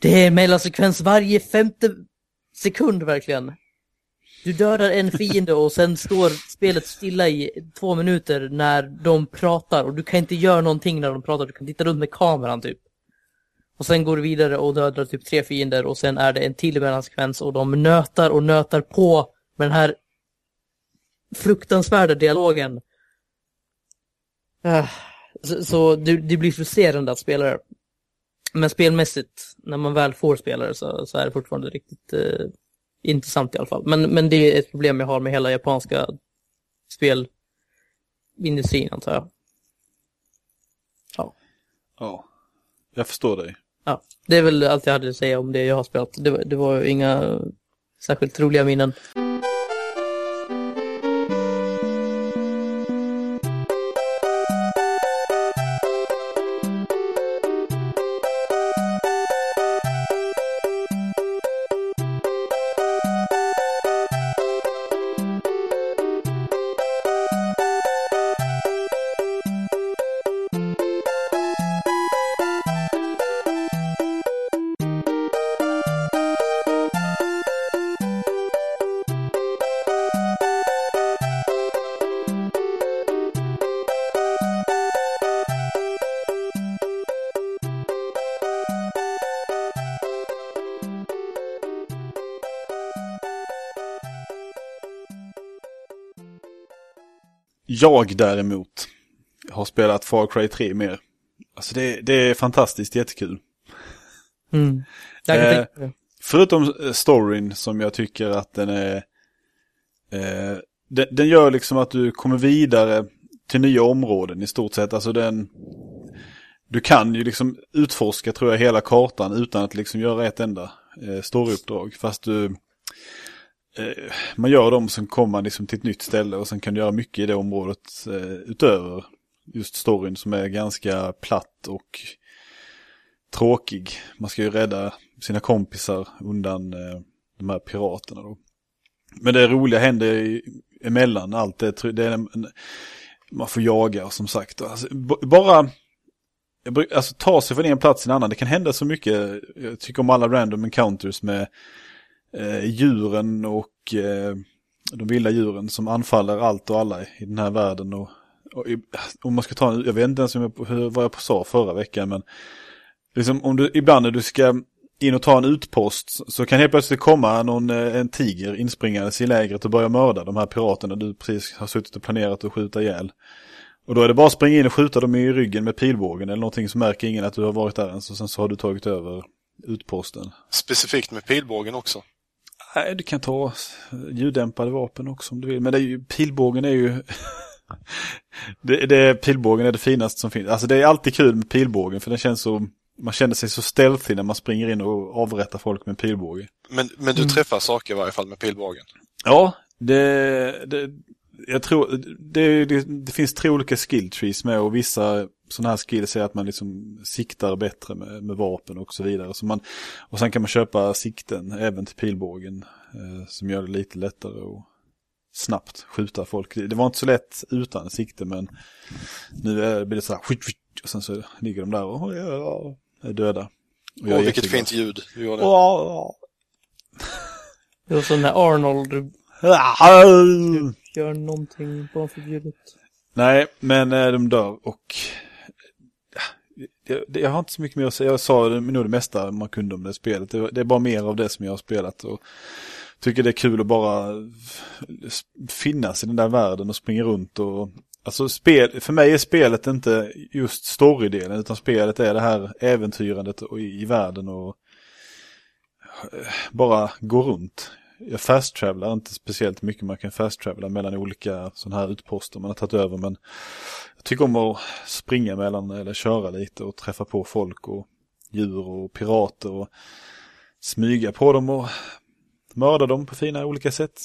det är mellansekvens varje femte sekund verkligen. Du dödar en fiende och sen står spelet stilla i två minuter när de pratar och du kan inte göra någonting när de pratar, du kan titta runt med kameran typ. Och sen går du vidare och dödar typ tre fiender och sen är det en till mellansekvens och de nötar och nötar på med den här fruktansvärda dialogen. Eh, så, så det, det blir frustrerande att spela det. Men spelmässigt, när man väl får spelare så, så är det fortfarande riktigt eh, intressant i alla fall. Men, men det är ett problem jag har med hela japanska spelindustrin antar jag. Ja, jag förstår dig. ja, det är väl allt jag hade att säga om det jag har spelat. Det, det var ju inga särskilt roliga minnen. Jag däremot har spelat Far Cry 3 mer. Alltså det, det är fantastiskt jättekul. Mm. Eh. Förutom eh, storyn som jag tycker att den är... Eh, den, den gör liksom att du kommer vidare till nya områden i stort sett. Alltså den... Du kan ju liksom utforska tror jag hela kartan utan att liksom göra ett enda eh, storyuppdrag. Fast du... Eh, man gör dem som kommer man liksom till ett nytt ställe och sen kan du göra mycket i det området eh, utöver just storyn som är ganska platt och tråkig. Man ska ju rädda sina kompisar undan eh, de här piraterna då. Men det roliga händer i- emellan allt det. det är en, en, man får jaga som sagt. Alltså, bara alltså, ta sig från en plats till en annan. Det kan hända så mycket. Eh, jag tycker om alla random encounters med eh, djuren och eh, de vilda djuren som anfaller allt och alla i den här världen. Och, och om man ska ta en, jag vet inte ens om jag, hur, vad jag sa förra veckan men liksom om du ibland när du ska in och ta en utpost så kan helt plötsligt komma någon, eh, en tiger inspringandes i lägret och börja mörda de här piraterna du precis har suttit och planerat att skjuta ihjäl. Och då är det bara att springa in och skjuta dem i ryggen med pilbågen eller någonting så märker ingen att du har varit där ens och sen så har du tagit över utposten. Specifikt med pilbågen också. Nej, du kan ta ljuddämpade vapen också om du vill. Men det är ju, pilbågen är ju... det, det, pilbågen är det finaste som finns. Alltså det är alltid kul med pilbågen för den känns så... Man känner sig så stealthy när man springer in och avrättar folk med pilbåge. Men, men du träffar saker i varje fall med pilbågen. Ja, det... det jag tror... Det, det, det finns tre olika skill trees med och vissa sådana här skills är att man liksom siktar bättre med, med vapen och så vidare. Så man, och sen kan man köpa sikten även till pilbågen eh, som gör det lite lättare att snabbt skjuta folk. Det var inte så lätt utan sikte men nu är, blir det så här skjut, skjut, och sen så ligger de där och ja, är döda. Och Åh, vilket fint ljud du gjorde. Ja, Det var som när Arnold gör någonting barnförbjudet. Nej, men eh, de dör och jag, jag har inte så mycket mer att säga. Jag sa det- nog det mesta man kunde om det spelet. Det, det är bara mer av det som jag har spelat och tycker det är kul att bara finnas i den där världen och springa runt och Alltså spel, för mig är spelet inte just storydelen utan spelet är det här äventyrandet och i, i världen och eh, bara gå runt. Jag fast-travelar inte speciellt mycket, man kan fast-travela mellan olika sådana här utposter man har tagit över men jag tycker om att springa mellan eller köra lite och träffa på folk och djur och pirater och smyga på dem och mörda dem på fina olika sätt.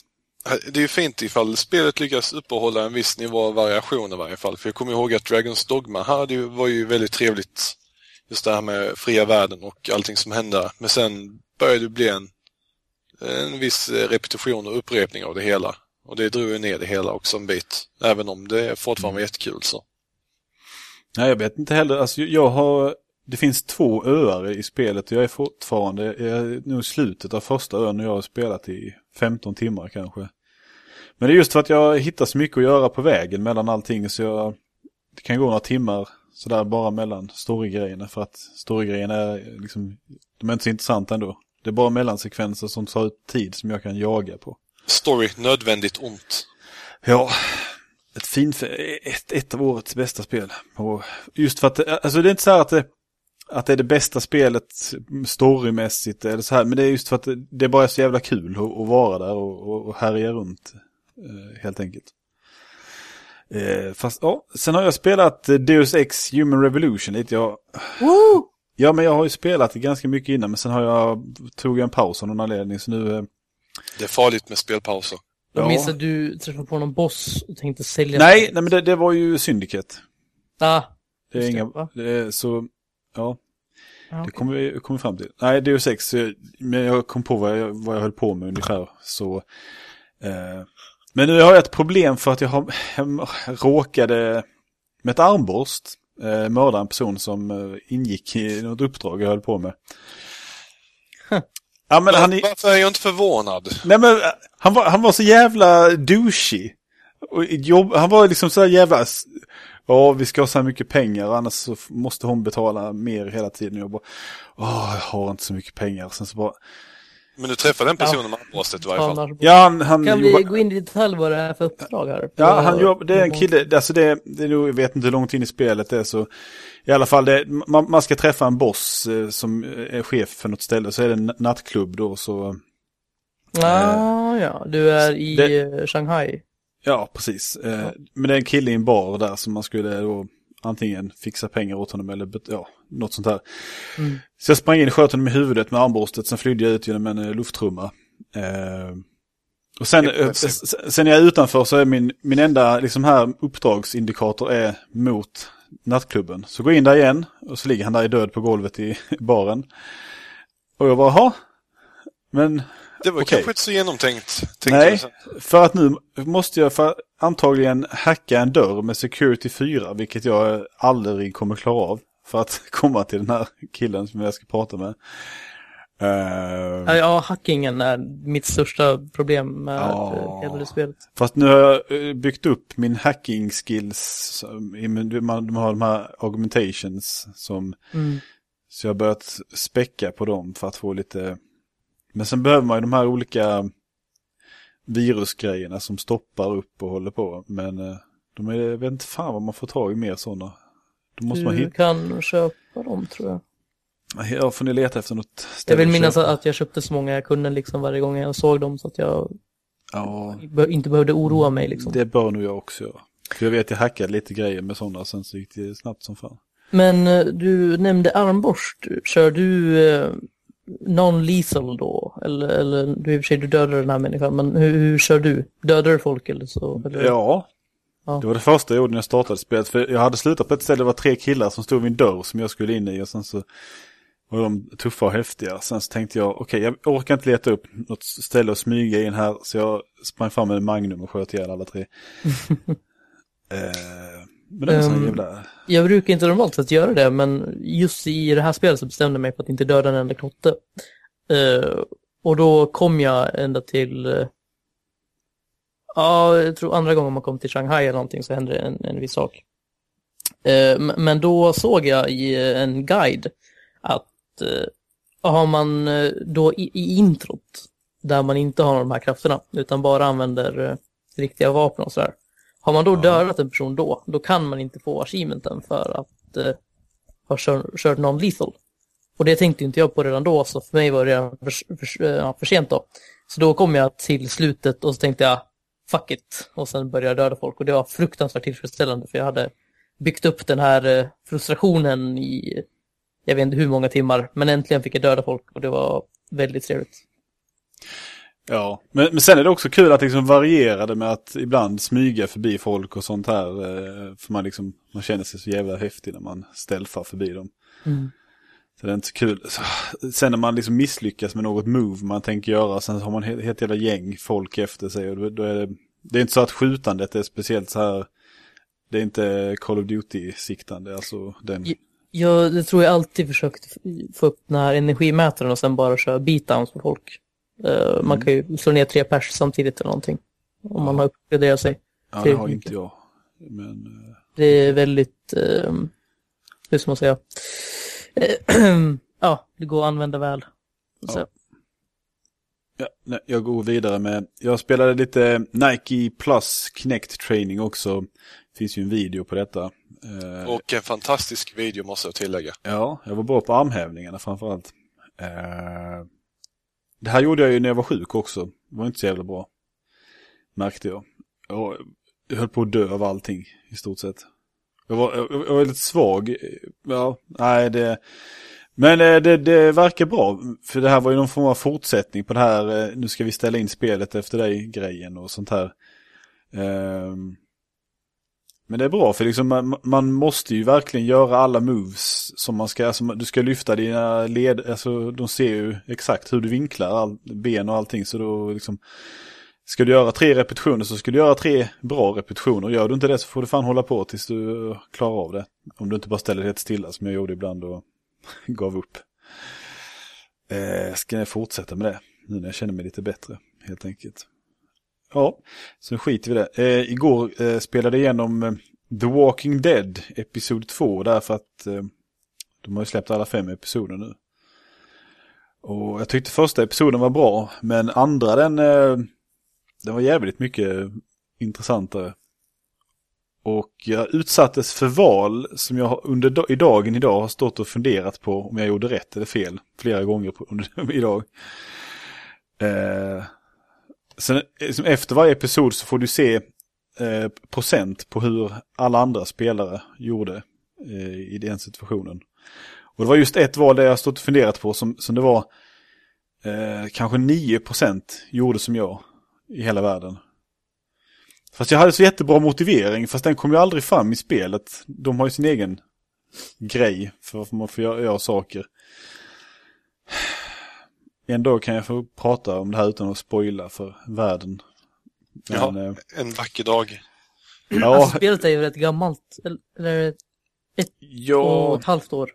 Eh, det är ju fint ifall spelet lyckas uppehålla en viss nivå av variation i varje fall. För jag kommer ihåg att Dragons Dogma här, det var ju väldigt trevligt. Just det här med fria världen och allting som hände. Men sen började det bli en, en viss repetition och upprepning av det hela. Och det drog ju ner det hela också en bit. Även om det fortfarande var jättekul så. Nej, jag vet inte heller. Alltså, jag har... Det finns två öar i spelet och jag är fortfarande... Jag är nog i slutet av första ön och jag har spelat i 15 timmar kanske. Men det är just för att jag hittar så mycket att göra på vägen mellan allting så jag... Det kan gå några timmar sådär bara mellan storygrejerna för att storygrejerna är liksom... De är inte så intressanta ändå. Det är bara mellansekvenser som tar ut tid som jag kan jaga på. Story, nödvändigt ont. Ja, ett fint, ett, ett av årets bästa spel. Och just för att, alltså det är inte så här att det, att det är det bästa spelet storymässigt eller så här, men det är just för att det, det är bara så jävla kul att, att vara där och, och, och härja runt, eh, helt enkelt. Eh, fast, ja, sen har jag spelat Deus Ex Human Revolution lite. Jag, Woo! Ja, men jag har ju spelat det ganska mycket innan, men sen har jag, tog jag en paus av någon anledning, så nu... eh, Det är farligt med spelpauser. Jag Ja. minns att du träffade på någon boss och tänkte sälja. Nej, nej men det, det var ju Syndicate. Ah, Det är det, inga, det är, så, ja, ja, det okej. kommer vi kommer fram till. Nej, det är ju sex, men jag kom på vad jag, vad jag höll på med ungefär, så... Eh, men nu har jag ett problem för att jag har jag råkade med ett armborst eh, mörda en person som eh, ingick i något uppdrag jag höll på med. Ja, men han, är- Varför är jag inte förvånad? Nej men eh, han var, han var så jävla douchey. Och jobb, han var liksom så jävla... Ja, vi ska ha så här mycket pengar annars så måste hon betala mer hela tiden. Jag bara, åh, jag har inte så mycket pengar. Sen så bara, Men du träffade den personen med armborstet i varje fall. Annars- ja han... han Kan vi gå in i detalj vad det är för uppdrag här? Ja, han jobb, det är en kille, alltså det, det är nog, jag vet inte hur långt in i spelet det är så. I alla fall, det, man, man ska träffa en boss eh, som är chef för något ställe. Så är det en nattklubb då så, Ah, ja, du är i Det- eh, Shanghai. ja precis. Eh, Men det är en kille i en bar där som man skulle då antingen fixa pengar åt honom eller ja, något sånt här. Mm. Så jag sprang in och sköt honom i huvudet med armborstet, sen flydde jag ut genom en eh, lufttrumma. Eh, och sen, eh, sen jag är utanför så är min, min enda liksom här uppdragsindikator är mot nattklubben. Så går jag in där igen och så ligger han där i död på golvet i baren. Och jag bara, "Jaha?" Men Det var Okej. kanske inte så genomtänkt. Nej, för att nu måste jag för, antagligen hacka en dörr med security 4, vilket jag aldrig kommer klara av. För att komma till den här killen som jag ska prata med. Eh, Ja, hackingen är mitt största problem med Ja. eh, hela det spelet. Fast nu har jag eh, byggt upp min hacking skills. de har de här augmentations som... Mm. Så jag har börjat späcka på dem för att få lite... Men sen behöver man ju de här olika virusgrejerna som stoppar upp och håller på. Men eh, de är, jag vet inte fan vad man får tag i mer sådana. Då måste man Du hitta... kan köpa dem tror jag. Ja, får ni leta efter något Jag ställe vill att minnas köpa. att jag köpte så många jag kunde liksom varje gång jag såg dem så att jag Ja, inte behövde oroa mig liksom. det bör nog jag också göra. För jag vet jag hackade lite grejer med sådana, sen så gick det snabbt som fan. Men eh, du nämnde armborst. Kör du eh, non-lethal då? Eller, eller du i och för sig du dödar den här människan, men hur, hur kör du? Dödar du folk eller så? Eller? Ja. Ja. Det var det första jag gjorde när jag startade spelet. För jag hade slutat på ett ställe, det var tre killar som stod vid en dörr som jag skulle in i. Och sen så var de tuffa och häftiga. Sen så tänkte jag, okej jag orkar inte leta upp något ställe att smyga in här. Så jag sprang fram med en Magnum och sköt ihjäl alla tre. eh, men det sån Ehm, jävla... Jag brukar inte normalt sett göra det, men just i det här spelet så bestämde jag mig för att inte döda en enda knotte. Eh, och då kom jag ända till, eh, ja, jag tror andra gången man kom till Shanghai eller någonting så hände det en, en viss sak. M- men då såg jag i en guide att har man då i, i introt, där man inte har de här krafterna, utan bara använder riktiga vapen och sådär. Har man då dödat en person då, då kan man inte få achievementen för att eh, ha kör, kört non-lethal. Och det tänkte inte jag på redan då, så för mig var det redan för, för, ja, för sent då. Så då kom jag till slutet och så tänkte jag, fuck it. Och sen började jag döda folk och det var fruktansvärt tillfredsställande för jag hade byggt upp den här eh, frustrationen i, jag vet inte hur många timmar, men äntligen fick jag döda folk och det var väldigt trevligt. Ja, men, men sen är det också kul att liksom variera det med att ibland smyga förbi folk och sånt här. eh, För man liksom, man känner sig så jävla häftig när man ställfar förbi dem. Mm. Så det är inte så kul. Sen när man liksom misslyckas med något move man tänker göra, sen har man ett helt jävla gäng folk efter sig. Och då, är det, det är inte så att skjutandet är speciellt så här, det är inte Call of Duty-siktande, alltså den. Ja. Jag det tror jag alltid försökt få upp den här energimätaren och sen bara köra beatdowns på folk. Eh, Man kan ju slå ner tre pers samtidigt eller någonting. Om man har uppgraderat sig. Ja, det har mycket. inte jag. Men, eh, Det är väldigt, eh, hur ska man säga? Eh, ja, det går att använda väl. Så. Ja. Ja, nej, jag går vidare med, jag spelade lite Nike Plus Kinect Training också. Det finns ju en video på detta. Och en fantastisk video måste jag tillägga. Ja, jag var bra på armhävningarna framförallt. Eh, det här gjorde jag ju när jag var sjuk också. Det var inte så jävla bra. Märkte jag. Jag, jag höll på att dö av allting i stort sett. Jag var, jag, jag var lite svag. Ja, nej det... Men eh, det, det verkar bra, för det här var ju någon form av fortsättning på det här, eh, nu ska vi ställa in spelet efter dig-grejen och sånt här. Um, men det är bra, för liksom man, man måste ju verkligen göra alla moves som man ska, alltså du ska lyfta dina led, alltså de ser ju exakt hur du vinklar all, ben och allting, så då liksom Ska du göra tre repetitioner så ska du göra tre bra repetitioner. Gör du inte det så får du fan hålla på tills du klarar av det. Om du inte bara ställer dig helt stilla som jag gjorde ibland och gav upp. Eh, ska jag fortsätta med det nu när jag känner mig lite bättre helt enkelt. Ja, så skiter vi i det. Eh, igår eh, spelade jag igenom eh, The Walking Dead Episod 2 därför att eh, de har ju släppt alla fem episoder nu. Och jag tyckte första episoden var bra, men andra den, eh, den var jävligt mycket intressantare. Och jag utsattes för val som jag under i dagen idag har stått och funderat på om jag gjorde rätt eller fel flera gånger på, under, idag. Eh, sen, liksom efter varje episod så får du se eh, procent på hur alla andra spelare gjorde eh, i den situationen. Och det var just ett val där jag stått och funderat på som, som det var eh, kanske 9% gjorde som jag i hela världen. Fast jag hade så jättebra motivering, fast den kom ju aldrig fram i spelet. De har ju sin egen grej för varför man får göra, göra saker. En dag kan jag få prata om det här utan att spoila för världen. Ja. Men, eh, En vacker dag. ja, Alltså spelet är ju rätt gammalt. Eller- ett och ja, ett halvt år.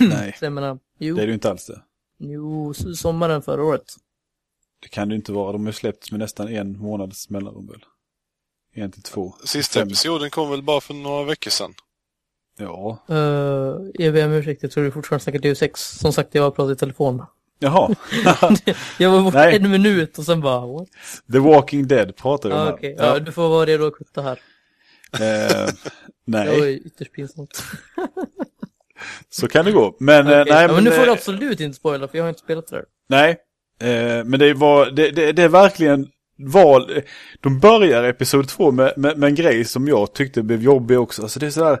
nej, menar, jo, det är det ju inte alls det. jo, sommaren förra året. Det kan det ju inte vara. De har släppts med nästan en månads mellanrum väl? En till två. Sista Fem. episoden kom väl bara för några veckor sedan. Ja. Uh, jag ber om ursäkt, jag tror du fortfarande snackar DU6. Som sagt, jag har pratat i telefon. Jaha. Jag var borta Nej. en minut och sen bara, what? The Walking Dead pratar vi om Ja, här. okej. Ja, du får vara redo att kutta här. Eh, Det var nej, ju ytterst pinsamt. så kan det gå. Men, eh, Okej. nej, ja, men nu får du eh, absolut inte spoila, för jag har inte spelat det där. Nej, eh, men det var, det, det, det är verkligen val. De börjar episod två med, med, med en grej som jag tyckte blev jobbig också. Alltså det är sådär,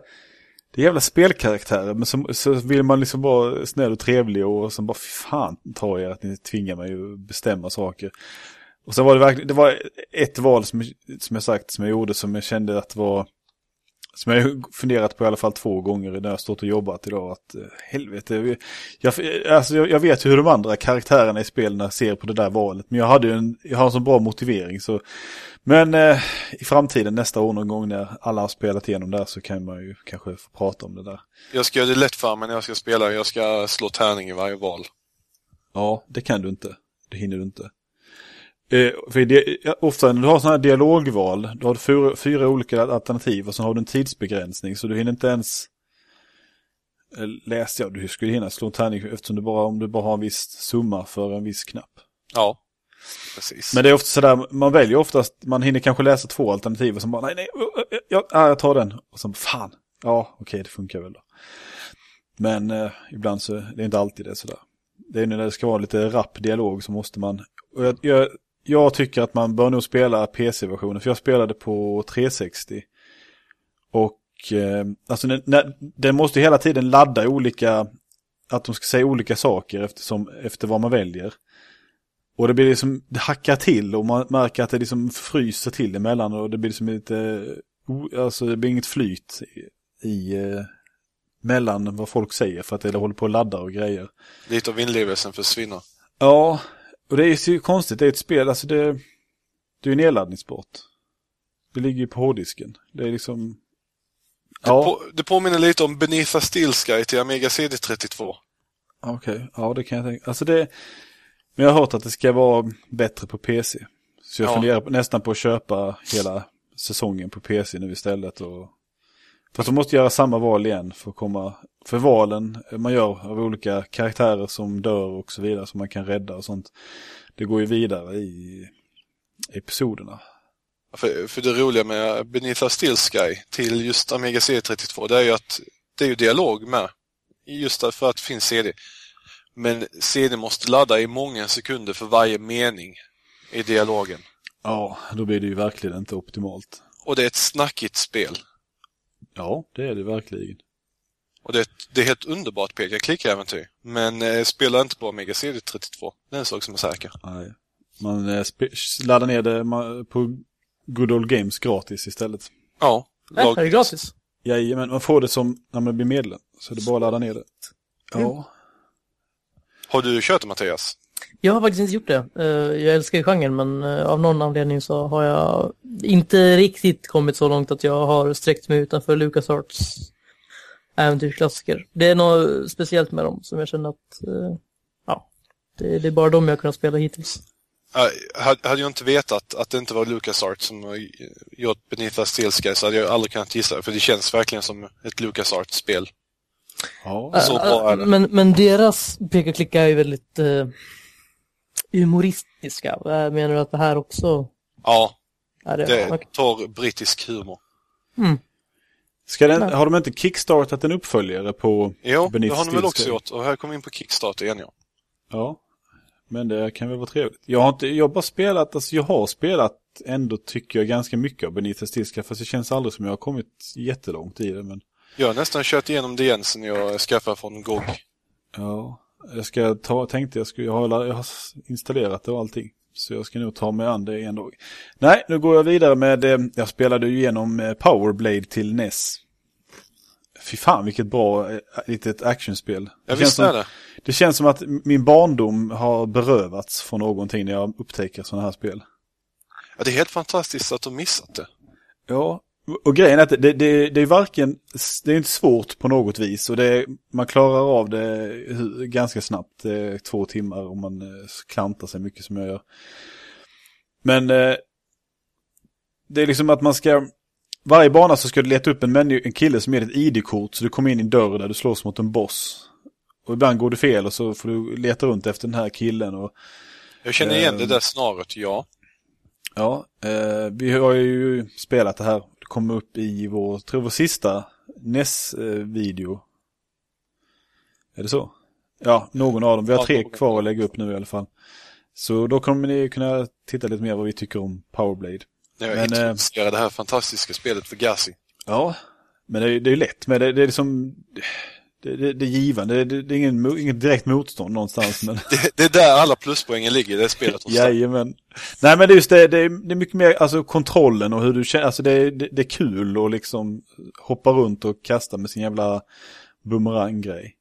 det är jävla spelkaraktärer, men så, så vill man liksom vara snäll och trevlig och så bara, fy fan tar jag att ni tvingar mig att bestämma saker. Och så var det verkligen, det var ett val som, som jag sagt som jag gjorde som jag kände att var som jag har funderat på i alla fall två gånger när jag stått och jobbat idag. Att eh, helvete, jag, alltså jag, jag vet ju hur de andra karaktärerna i spelen ser på det där valet. Men jag hade ju en, jag har en så bra motivering så. Men eh, i framtiden nästa år någon gång när alla har spelat igenom det här så kan man ju kanske få prata om det där. Jag ska göra det lätt för mig när jag ska spela. Jag ska slå tärning i varje val. Ja, det kan du inte. Det hinner du inte. Eh, för det, ofta när du har sådana här dialogval, då har du fyra, fyra olika alternativ och så har du en tidsbegränsning så du hinner inte ens eh, läsa, ja du skulle hinna slå en tärning eftersom du bara, om du bara har en viss summa för en viss knapp. Ja, precis. Men det är ofta sådär, man väljer oftast, man hinner kanske läsa två alternativ och så bara, nej, nej, uh, uh, ja, ja, jag tar den. Och så, fan, ja, okej, det funkar väl då. Men eh, ibland så, det är inte alltid det sådär. Det är när det ska vara lite rapp dialog så måste man, och jag, jag, jag tycker att man bör nog spela PC-versionen, för jag spelade på 360. Och, eh, alltså, när, när, den måste hela tiden ladda olika, att de ska säga olika saker eftersom, efter vad man väljer. Och det blir liksom, det hackar till och man märker att det liksom fryser till emellan och det blir liksom lite, alltså det blir inget flyt i, i eh, mellan vad folk säger för att det håller på att ladda och grejer. Lite av inlevelsen försvinner. Ja, och det är så konstigt, det är ett spel, alltså det, det är ju nedladdningsbart. Det ligger ju på hårddisken. Det är liksom, Det, ja, på, det påminner lite om Beneath a Steel Sky till Amiga CD32. okej, ja det kan jag tänka. Alltså det, men jag har hört att det ska vara bättre på PC. Så jag Ja. funderar nästan på att köpa hela säsongen på PC nu istället. Och... Fast de måste göra samma val igen för att komma... För valen man gör av olika karaktärer som dör och så vidare som man kan rädda och sånt. Det går ju vidare i episoderna. För, för det roliga med Beneath a Steel Sky till just Amiga CD32, det är ju att det är ju dialog med. Just därför att det finns CD. Men CD måste ladda i många sekunder för varje mening i dialogen. Ja, då blir det ju verkligen inte optimalt. Och det är ett snackigt spel. Ja, det är det verkligen. Och det, är ett- det är helt underbart peka klicka-äventyr. Men eh, spelar inte på Amiga CD32. Det är en sak som är säker. Nej. Man eh, laddar ner det på Good Old Games gratis istället. Ja. Nej, lag- är det gratis? Jajamän, man får det som när man blir medlem. Så det är bara att ladda ner det. Ja. Har du kört det Mattias? Jag har faktiskt inte gjort det. Eh, Jag älskar ju genren men eh, av någon anledning så har jag inte riktigt kommit så långt att jag har sträckt mig utanför LucasArts äventyrsklassiker. Det är något speciellt med dem som jag känner att eh, ja, det, det är bara de jag har kunnat spela hittills. Äh, hade jag inte vetat att det inte var LucasArts som har gjort Beneath Us Steel Sky så hade jag aldrig kunnat gissa. För det känns verkligen som ett LucasArts-spel. ja. Så bra är det. Men, men deras peka-klicka är ju väldigt eh, humoristiska. Eh, Menar du att det här också Ja, är det? det Okej. tar brittisk humor. Mm. Ska den, har de inte kickstartat en uppföljare på Jo, Beneath det har de väl också gjort. Och här kommer vi in på Kickstarter igen ja. Ja. Men det kan väl vara trevligt. Jag har inte, jag har bara spelat, alltså jag har spelat ändå tycker jag ganska mycket av Benita Stilska. Fast det känns aldrig som jag har kommit jättelångt i det. Men Jag har nästan kört igenom det igen sen jag skaffade från GOG. ja, jag ska ta, tänkte jag skulle, jag har, jag har installerat det och allting. Så jag ska nog ta mig an det en dag. Nej, nu går jag vidare med, eh, jag spelade ju igenom eh, Powerblade till NES. Fy fan vilket bra eh, litet actionspel. Ja, Det känns som- det. Det känns som att min barndom har berövats från någonting när jag upptäcker sådana här spel. Ja, det är helt fantastiskt att de missat det. Ja, och grejen är att det, det, det är varken, det är inte svårt på något vis och det, man klarar av det ganska snabbt, det är två timmar om man eh, klantar sig mycket som jag gör. Men eh, det är liksom att man ska, varje bana så ska du leta upp en, människa, en kille som ger ett ID-kort så du kommer in i en dörr där du slåss mot en boss. Och ibland går det fel och så får du leta runt efter den här killen och Jag känner igen det Ehm. där snarare, ja. Ja, eh, vi har ju spelat det här. Kommer upp i vår, tror vår sista NES-video. Är det så? Ja, någon av dem. Vi har tre kvar att lägga upp nu i alla fall. Så då kommer ni kunna titta lite mer vad vi tycker om Powerblade. Jag Men, eh, introducerade det här fantastiska spelet för Gassi. Ja, men det är, är lätt. Men det, det är liksom... Det, det, det är givande. Det, det är ingen, inget direkt motstånd någonstans. Men... Det, det är där alla pluspoängen ligger i det spelet. Jajamän. Nej men det är just det, det är, det är mycket mer alltså kontrollen och hur du känner, alltså det är, det, det är kul att liksom hoppa runt och kasta med sin jävla bumeranggrej.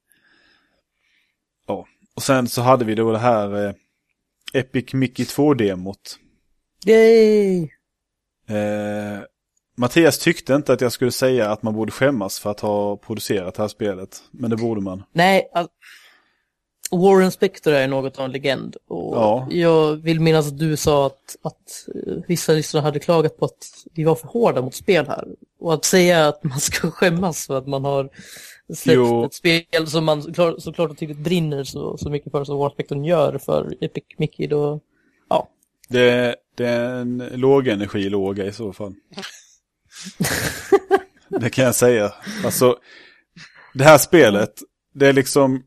Ja, och sen så hade vi då det här eh, Epic Mickey 2-demot. Yay! Eh, Mattias tyckte inte att jag skulle säga att man borde skämmas för att ha producerat det här spelet, men det borde man. Nej, all... Warren Spector är något av en legend. Och Ja. Jag vill minnas att du sa att, att eh, vissa lyssnare hade klagat på att vi var för hårda mot spel här. Och att säga att man ska skämmas för att man har släppt Jo. ett spel som man såklart, såklart och tydligt brinner så, så mycket för som Warren Spector gör för Epic Mickey då, ja. Det, det är en lågenergilåga i så fall. det kan jag säga. Alltså, det här spelet, det är liksom...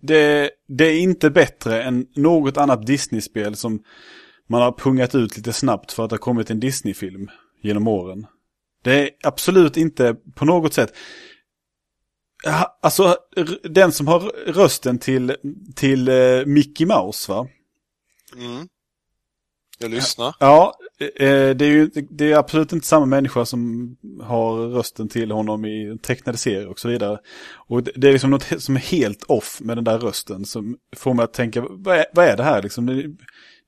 Det, det är inte bättre än något annat Disney-spel som man har pungat ut lite snabbt för att det har kommit en Disney-film genom åren. Det är absolut inte på något sätt... Alltså, den som har rösten till, till eh, Mickey Mouse, va? Mm. Jag lyssnar. Ja, eh, eh, det är ju det är absolut inte samma människa som har rösten till honom i tecknade serier och så vidare. Och det det är liksom något som är helt off med den där rösten som får mig att tänka, vad är, vad är det här liksom? Ni,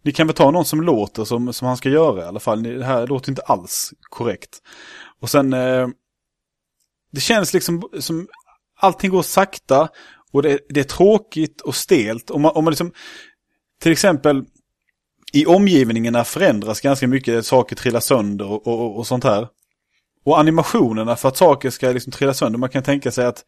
ni kan väl ta någon som låter som, som han ska göra i alla fall. Ni- Det här låter inte alls korrekt. Och sen, eh, det känns liksom som allting går sakta och det, det är tråkigt och stelt. Om man, om man liksom, till exempel i omgivningarna förändras ganska mycket, saker trillar sönder och, och, och sånt här. Och animationerna för att saker ska liksom trilla sönder, man kan tänka sig att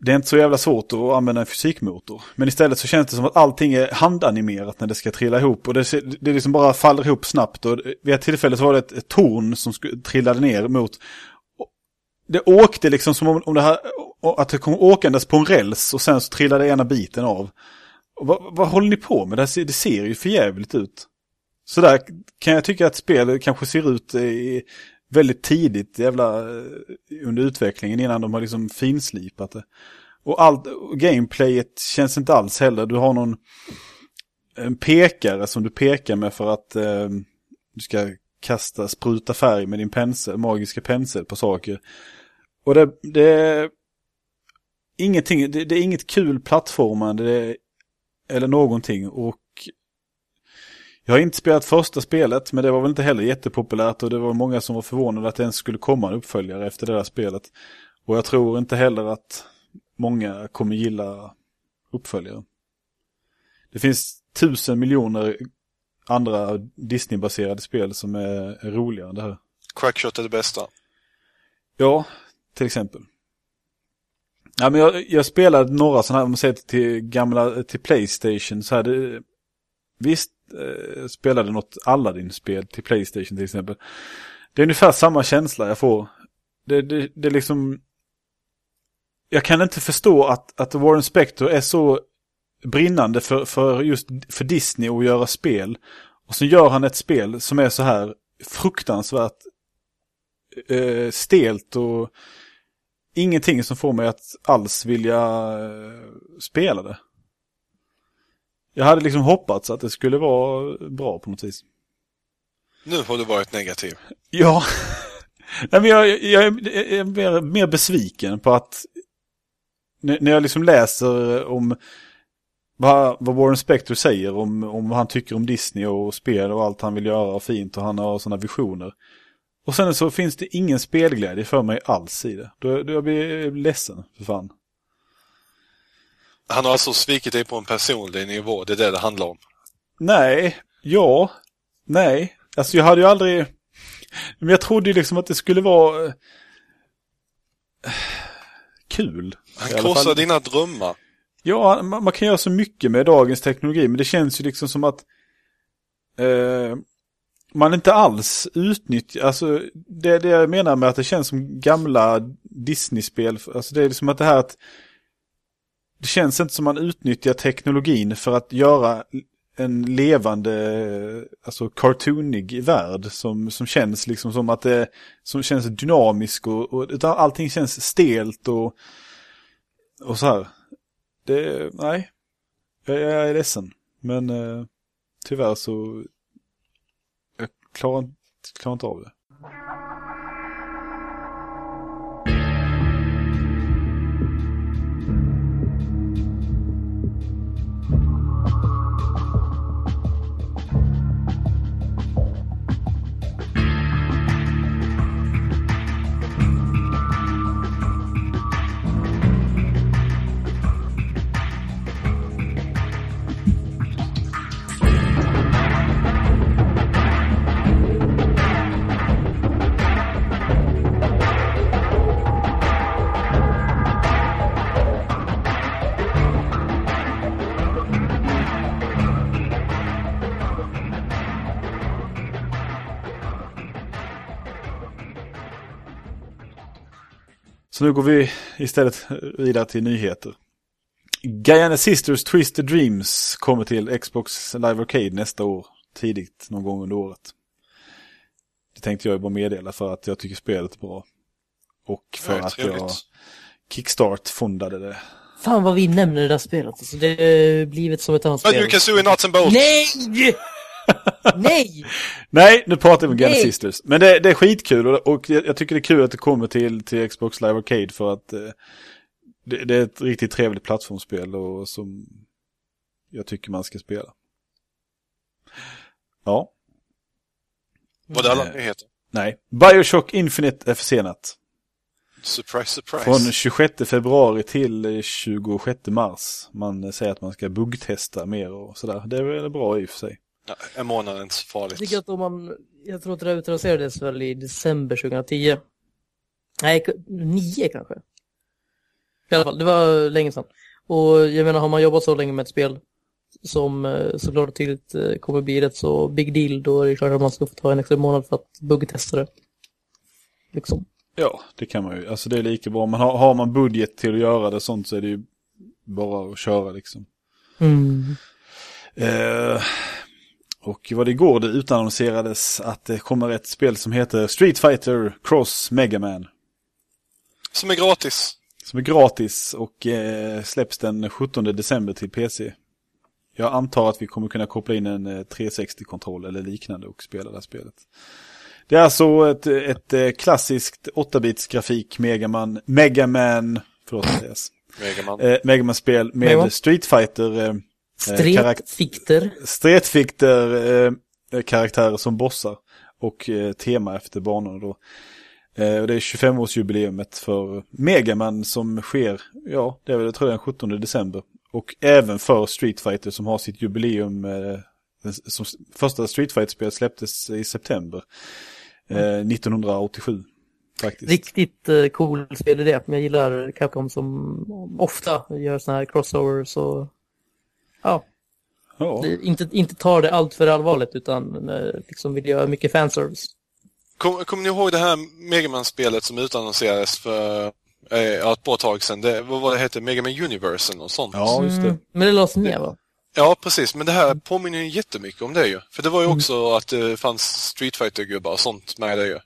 det är inte så jävla svårt att använda en fysikmotor. Men istället så känns det som att allting är handanimerat när det ska trilla ihop. Och det, det liksom bara faller ihop snabbt. Och vid ett tillfälle så var det ett, ett torn som trillade ner mot... Det åkte liksom som om, om det här, att det kom åkandes på en räls och sen så trillade ena biten av. Vad, vad håller ni på med? Det, här ser, det ser ju för jävligt ut. Så där kan jag tycka att spelet kanske ser ut eh, i, väldigt tidigt jävla eh, under utvecklingen innan de har liksom finslipat det. Och allt, gameplayet känns inte alls heller. Du har någon en pekare som du pekar med för att eh, du ska kasta, spruta färg med din pensel, magiska pensel på saker. Och det, det är ingenting, det, det är inget kul plattformande det, eller någonting. Och jag har inte spelat första spelet, men det var väl inte heller jättepopulärt och det var många som var förvånade att det ens skulle komma en uppföljare efter det där spelet. Och jag tror inte heller att många kommer gilla uppföljare. Det finns tusen miljoner andra Disney-baserade spel som är, är roligare än det här. Crackshot är det bästa. Ja, till exempel. Ja, men jag, jag spelade några sådana här, om man säger till gamla, till Playstation så här, det, visst eh, spelade något Aladdin-spel till Playstation till exempel. Det är ungefär samma känsla jag får. Det, det, det är liksom, jag kan inte förstå att, att Warren Spector är så brinnande för, för just för Disney att göra spel. Och så gör han ett spel som är så här fruktansvärt eh, stelt och ingenting som får mig att alls vilja eh, spela det. Jag hade liksom hoppats att det skulle vara bra på något vis. Nu har du varit negativ. Ja, Nej, men jag, jag är mer, mer besviken på att när jag liksom läser om vad, vad Warren Spector säger om, om vad han tycker om Disney och spel och allt han vill göra fint och han har sådana visioner. Och sen så finns det ingen spelglädje för mig alls i det. Då, då jag blir ledsen, för fan. Han har alltså svikit dig på en personlig nivå, det är det det handlar om. Nej, ja, nej. Alltså jag hade ju aldrig... Men jag trodde ju liksom att det skulle vara... eh, Kul. Han fall. dina drömmar. Ja, man, man kan göra så mycket med dagens teknologi, men det känns ju liksom som att eh, man inte alls utnyttjar, alltså det, det jag menar med att det känns som gamla Disney-spel, alltså det är liksom att det här att det känns inte som man utnyttjar teknologin för att göra en levande, alltså cartoonig värld som, som känns liksom som att det som känns dynamisk och, och utan allting känns stelt och, och så här. Det, nej. Jag, jag är ledsen. Men eh, tyvärr så klarar, inte- klarar inte av det. Så nu går vi istället vidare till nyheter. Guyana Sisters Twisted Dreams kommer till Xbox Live Arcade nästa år. Tidigt någon gång under året. Det tänkte jag ju bara meddela för att jag tycker spelet är bra. Och för Ja, att jag kickstart-fondade det. Fan vad vi nämner det där spelet. Alltså, det har blivit som ett annat Men spel. du Kazooie Nuts and Bolts! Nej! Nej! Nej, nu pratar vi om. Sisters. Men det, det är skitkul och, och jag, jag tycker det är kul att det kommer till, till Xbox Live Arcade för att eh, det, det är ett riktigt trevligt plattformsspel och som jag tycker man ska spela. Ja, Var det alla Eh. nyheter? nej. Bioshock Infinite är försenat. Surprise, surprise. Från 26 februari till eh, 26 mars. Man säger att man ska buggtesta mer och sådär. Det är väl bra i och för sig. Ja, en månad är inte så Jag tycker farligt. att om man, jag tror att det utannonserades väl i december 2010. Nej, nio kanske. I alla fall, det var länge sedan. Och jag menar, har man jobbat så länge med ett spel som eh, så klart och tydligt eh, kommer bli rätt så big deal, då är det klart att man ska få ta en extra månad för att buggtesta det. Liksom. Ja, det kan man ju. Alltså det är lika bra. Men har, har man budget till att göra det sånt så är det ju bara att köra liksom. Mm. Eh, Och var det igår det utannonserades att det kommer ett spel som heter Street Fighter Cross Mega Man. Som är gratis. Som är gratis och eh, släpps den 17 december till PC. Jag antar att vi kommer kunna koppla in en eh, 360-kontroll eller liknande och spela det här spelet. Det är alltså ett, ett, eh, klassiskt 8-bits grafik Megaman, Megaman, förlåt Andreas, Megaman. eh, Megaman-spel med Megaman. Street Fighter eh, Stretfikter. Stretfikter eh, karaktärer som bossar och eh, tema efter banorna då. Eh, och det är 25-årsjubileumet för Megaman som sker, ja, det är väl, jag tror jag, den 17 december. Och även för Street Fighter som har sitt jubileum, eh, som första Street Fighter-spelet släpptes i september eh, 1987. Faktiskt. Riktigt eh, cool spelidé. Jag gillar Capcom som ofta gör såna här crossovers och ja, det, inte, inte tar det allt för allvarligt utan eh, liksom vill göra mycket fanservice. Kom- Kommer ni ihåg det här Megaman-spelet som utannonserades för eh, ett bra tag sedan? Det, vad var det hette? Megaman Universe och sånt? ja, just det. Mm, men det lades ner va? Ja, precis. Men det här påminner ju jättemycket om det ju. För det var ju också att det fanns Street fighter gubbar och sånt med det ju.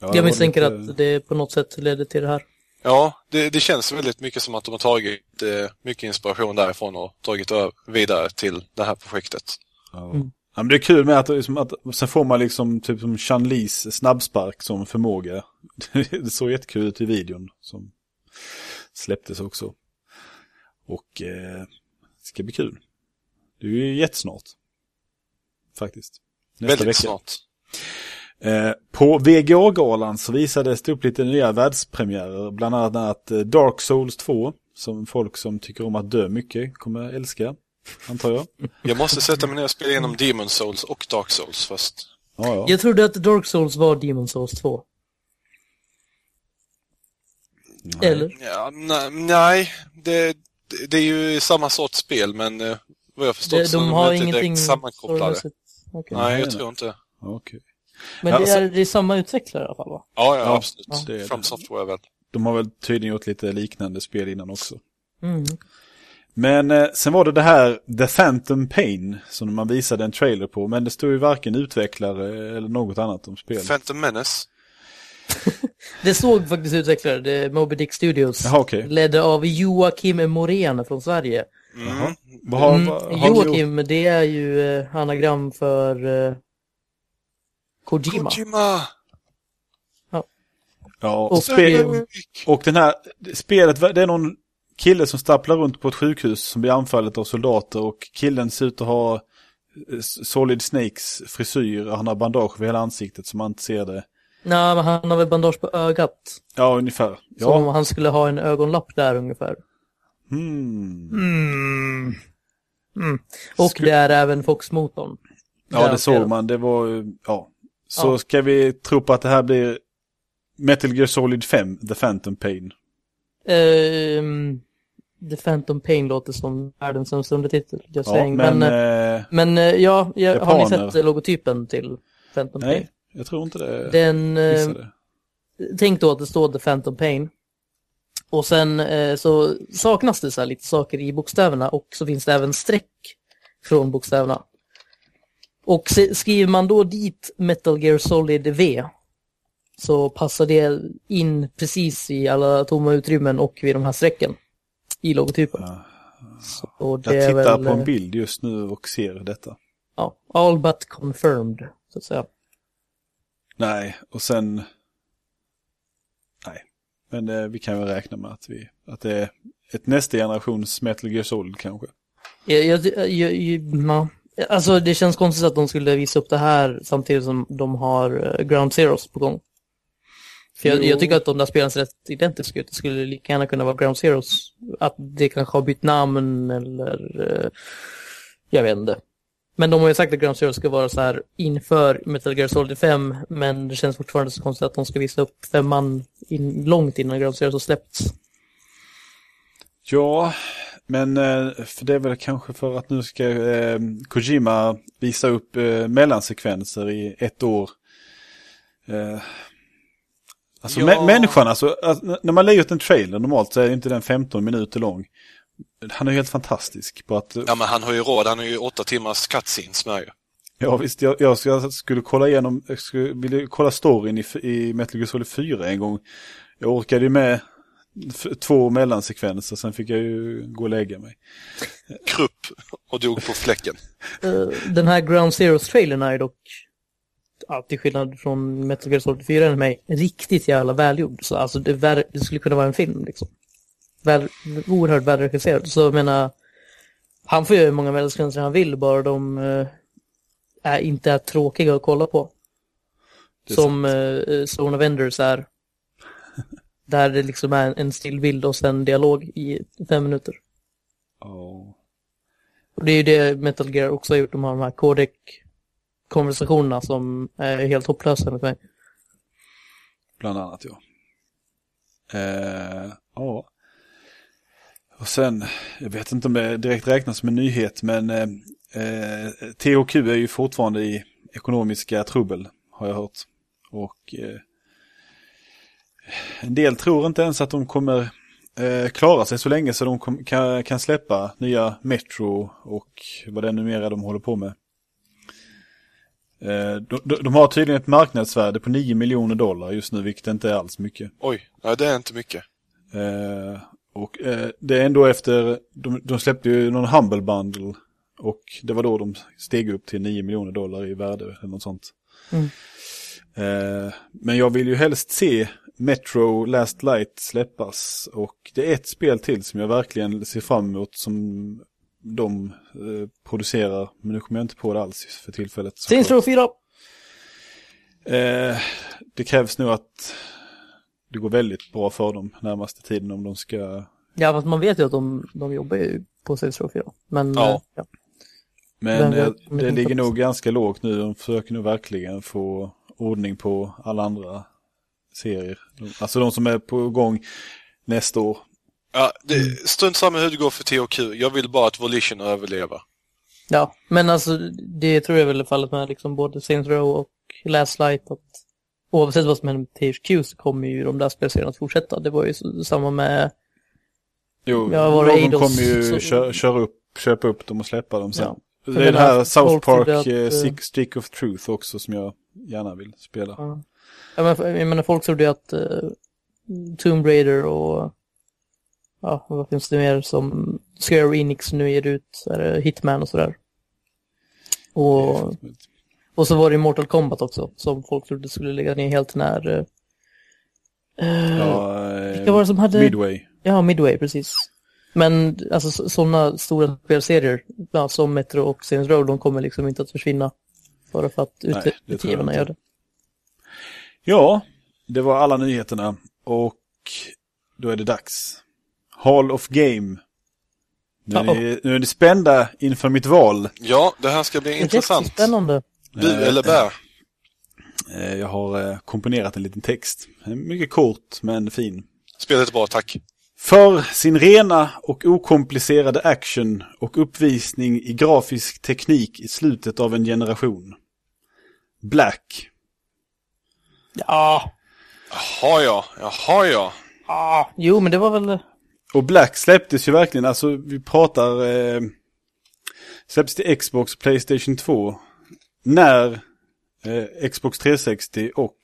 Ja, Jag misstänker lite- att det på något sätt ledde till det här. Ja, det, det känns väldigt mycket som att de har tagit eh, mycket inspiration därifrån och tagit vidare till det här projektet. Ja. Mm. Ja, men det är kul med att, liksom, att sen får man liksom typ som Chan-Lis snabbspark som förmåga. det såg jättekul ut i videon som släpptes också. Och eh, det ska bli kul. Det är ju jättesnart. Faktiskt. Nästa väldigt vecka. snart. Eh, på VGA-galan så visades det upp lite nya världspremiärer. Bland annat eh, Dark Souls 2. Som folk som tycker om att dö mycket kommer älska. Antar jag. Jag måste sätta mig ner och spela igenom Demon Souls och Dark Souls först. Ja, ja. Jag trodde att Dark Souls var Demon Souls 2. Eller? Ja, nej, nej det, det, det är ju samma sorts spel men eh, vad jag förstått De, så är de har inte direkt sammankopplade. Okej. Nej, Nej, jag nej. tror inte. Okej. Men Ja, det alltså- är, det är samma utvecklare i alla fall va? Ja, ja, Ja, absolut. ja, det är det. From Software väl. De har väl tydligen gjort lite liknande spel innan också. Mm. Men eh, sen var det det här The Phantom Pain som man visade en trailer på. Men det stod ju varken utvecklare eller något annat om spelet. Phantom Menace. Det såg faktiskt utvecklare, det är Moby Dick Studios. Jaha, okej. Ledda av Joakim Morén från Sverige. Vad har, Mm, vad har? Joakim, det är ju eh, anagram för eh, Kojima. Kojima! Ja, och, Och- och den här spelet, det är någon kille som stapplar runt på ett sjukhus som blir anfallet av soldater och killen ser ut att ha eh, Solid Snakes frisyr och han har bandage över hela ansiktet så man inte ser det. Nej, men han har väl bandage på ögat. Ja, ungefär. Som om Ja. han skulle ha en ögonlapp där ungefär. Hmm. Mm. Mm. Och Sku- det är även Fox-motorn. Ja, det såg man. Det var, ju- ja. Så Ja. ska vi tro på att det här blir Metal Gear Solid 5, The Phantom Pain. Ehm, The Phantom Pain låter som världens sämsta undertitel. Ja, men, men, eh, men eh, ja, jag, har ni sett logotypen till Phantom Pain? nej, jag tror inte det. Den, eh, missade. tänk då att det står The Phantom Pain. Och sen så saknas det så här lite saker i bokstäverna och så finns det även streck från bokstäverna. Och skriver man då dit Metal Gear Solid V så passar det in precis i alla tomma utrymmen och vid de här strecken i logotypen. Ja. Jag tittar väl, på en bild just nu och ser detta. Ja, all but confirmed, så att säga. Nej, och sen... Nej, men eh, vi kan väl räkna med att, vi, att det är ett nästa generations Metal Gear Solid kanske. Jag, jag, jag, jag, ja. Alltså det känns konstigt att de skulle visa upp det här samtidigt som de har eh, Ground Zeroes på gång. För jag, jag tycker att de där spelen ser rätt identiska ut. Det skulle lika gärna kunna vara Ground Zeroes. Att det kanske har bytt namn eller... eh, jag vet inte. Men de har ju sagt att Ground Zero ska vara så här inför Metal Gear Solid 5. Men det känns fortfarande så konstigt att de ska visa upp femman in, långt innan Ground Zero har släppts. Ja, men eh, för det är väl kanske för att nu ska eh, Kojima visa upp eh, mellansekvenser i ett år. Eh, alltså Ja. mä- människan, alltså, alltså, när man lägger ut en trailer normalt så är inte den 15 minuter lång. Han är helt fantastisk på att... Ja, men han har ju råd. Han har ju åtta timmars cutscenes med ju. Ja visst, jag, jag skulle, skulle kolla igenom, jag skulle, ville kolla storyn i, i Metal Gear Solid 4 en gång. Jag orkade ju med två mellansekvenser, sen fick jag ju gå och lägga mig. Krupp och dog på fläcken. Eh, Den här Ground Zeroes-trailern är dock, ja, till skillnad från Metal Gear Solid 4 enligt mig, riktigt jävla välgjord. Så alltså det, vär- det skulle kunna vara en film liksom. Väl, oerhört välregisserad. Så jag menar, han får göra hur många mellansekvenser han vill, bara de eh, är, inte är tråkiga att kolla på. Som uh, Zone of Enders är. Där det liksom är en, stillbild och sen dialog i fem minuter. Ja. Och det är ju det Metal Gear också har gjort. De har de här codec-konversationerna som är helt hopplösa enligt mig. Bland annat ja. Eh, ja. Och sen, jag vet inte om det direkt räknas som en nyhet, men eh, eh, THQ är ju fortfarande i ekonomiska trubbel, har jag hört. Och eh, en del tror inte ens att de kommer eh, klara sig så länge så de kom, kan, kan släppa nya Metro och vad det är numera de håller på med. Eh, de, de, de har tydligen ett marknadsvärde på 9 miljoner dollar just nu, vilket inte är alls mycket. Oj, nej det är inte mycket. Eh, och eh, det är ändå efter, de, de släppte ju någon Humble Bundle och det var då de steg upp till 9 miljoner dollar i värde eller något sånt. Mm. Eh, men jag vill ju helst se Metro Last Light släppas och det är ett spel till som jag verkligen ser fram emot som de eh, producerar, men nu kommer jag inte på det alls för tillfället. Saints Row 4! Eh, det krävs nog att det går väldigt bra för dem närmaste tiden om de ska... Ja, fast man vet ju att de, de jobbar ju på Saints Row 4. Men, Ja. eh, ja. Men eh, det det ligger nog ganska lågt nu. De försöker nog verkligen få ordning på alla andra serier. De- Alltså de som är på gång nästa år. Ja, det, strunt samma hur det går för THQ. Jag vill bara att Volition överlever. ja, men alltså det tror jag väl är fallet med liksom både Saints Row och Last Light. Att oavsett vad som händer med THQ så kommer ju de där spelserierna att fortsätta. Det var ju så- samma med Jo, Ja, det någon Eidos kommer ju så- kö- köra upp, köpa upp dem och släppa dem sen. Ja. Det är det här South Park att, eh, eh, Stick of Truth också som jag gärna vill spela. Ja. Ja, men, jag menar, folk trodde ju att uh, Tomb Raider och ja, vad finns det mer som Square Enix nu ger ut, är Hitman och sådär. Och, och så var det Mortal Kombat också, som folk trodde skulle lägga ner helt när... Uh, Ja, vilka var det som hade... Midway. Ja, Midway, precis. Men alltså sådana stora spelserier, ja, som Metro och Saints Row, de kommer liksom inte att försvinna. Bara för att jag utgivarna gör det. Ja, det var alla nyheterna. Och då är det dags. Hall of Game. Nu är, ni, nu är ni spända inför mitt val. Ja, det här ska bli Det är intressant. spännande. Bu Eh, eller bä? Eh, Jag har eh, komponerat en liten text. Mycket kort men fin. Spelet är bra, tack. För sin rena och okomplicerade action och uppvisning i grafisk teknik i slutet av en generation. Black. Ja, Jaha ja, jaha ja. ah, jo men det var väl... Och Black släpptes ju verkligen, alltså vi pratar... Eh, släpptes till Xbox och Playstation 2. När eh, Xbox 360 och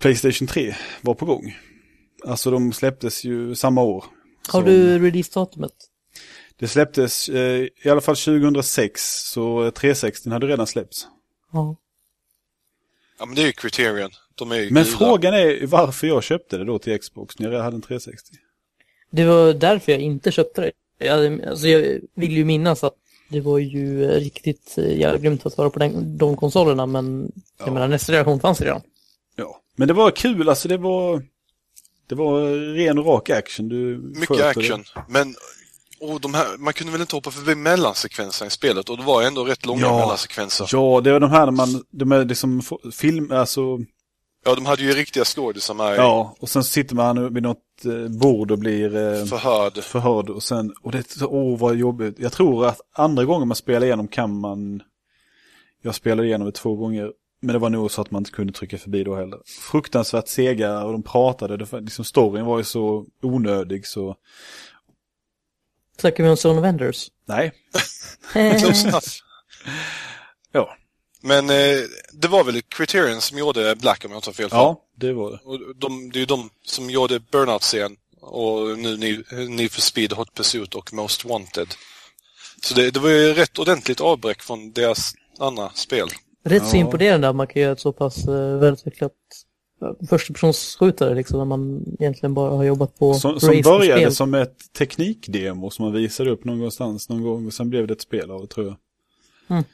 Playstation 3 var på gång. Alltså de släpptes ju samma år. Har du releasedatumet? Det släpptes eh, i alla fall 2006, så 360 hade redan släppts. Ja. Ja, men det är ju Criterion. De är ju Men gula. frågan är varför jag köpte det då till Xbox när jag hade en 360. Det var därför jag inte köpte det. Jag, alltså jag vill ju minnas att det var ju eh, riktigt eh, jävla grymt att vara på den, de konsolerna men jag Ja. menar nästa generation fanns redan. Ja, men det var kul, alltså det var... Det var ren och rak action. Du Mycket action. Men och de här, man kunde väl inte hoppa förbi mellansekvenserna i spelet och det var ändå rätt långa Ja. mellansekvenser. Ja, det var de här när man, de är liksom film, alltså, Ja, de hade ju riktiga skådisar med ja, och sen sitter man vid något eh, bord och blir eh, förhörd. förhörd och sen, och det åh vad jobbigt. Jag tror att andra gången man spelar igenom kan man, jag spelade igenom det två gånger, men det var nog så att man inte kunde trycka förbi då heller. Fruktansvärt sega och de pratade, det, liksom storyn var ju så onödig så, Snackar vi om Zone of Enders? nej. Close enough. Ja, Men eh, det var väl Criterion som gjorde Black om jag inte har fel. ja det var det. Och de, det är ju de som gjorde Burnout-serien och nu Need for Speed, Hot Pursuit och Most Wanted. Så det, det var ju rätt ordentligt avbräck från deras andra spel. Rätt så Ja. imponerande att man kan göra ett så pass uh, välutvecklat förstapersonsskjutare liksom, när man egentligen bara har jobbat på Som, som började som ett teknikdemo som man visade upp någonstans någon gång och sen blev det ett spel av tror jag. Mm.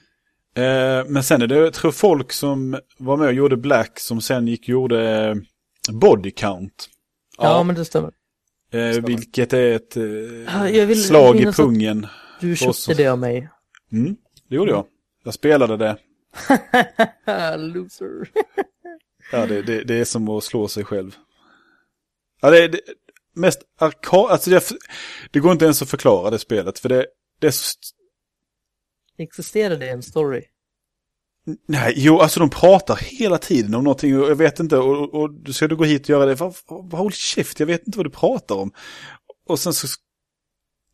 Eh, men sen är det, jag tror folk som var med och gjorde Black som sen gick och gjorde eh, Body Count. Ja, men det stämmer. Eh, vilket är ett eh, Ja, jag vill slag i pungen. Du köpte det av mig. Mm, det gjorde jag. Jag spelade det. Loser. Ja, det, det, det är som att slå sig själv. Ja, det det, mest arkad... Alltså det, det går inte ens att förklara det spelet. För det, det är så... Existerar det en story? Nej, jo, alltså de pratar hela tiden om någonting och jag vet inte. Och, och, och ska du gå hit och göra det? Vad- Håll käft, jag vet inte vad du pratar om. Och sen så...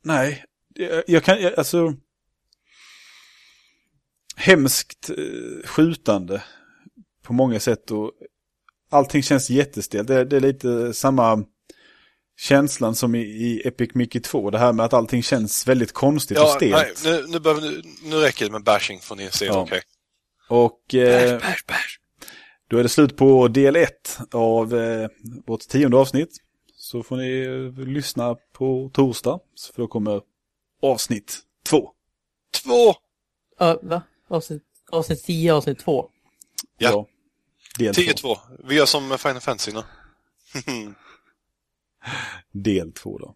Nej, jag, jag kan... Jag, alltså... Hemskt eh, skjutande på många sätt och allting känns jättestelt. Det, det är lite samma känslan som i, i Epic Mickey 2. Det här med att allting känns väldigt konstigt och Ja, stelt. nej, nu, nu, behöver, nu, nu räcker det med bashing från din sida, Ja. okej? Och eh, Bash, bash. då är det slut på del 1 av eh, vårt tionde avsnitt. Så får ni eh, lyssna på torsdag, för då kommer avsnitt 2. Två! Ja, va? Avsnitt, avsnitt 10, avsnitt 2. Ja. 2. 10-2. Vi gör som Final Fantasy. Del 2 då.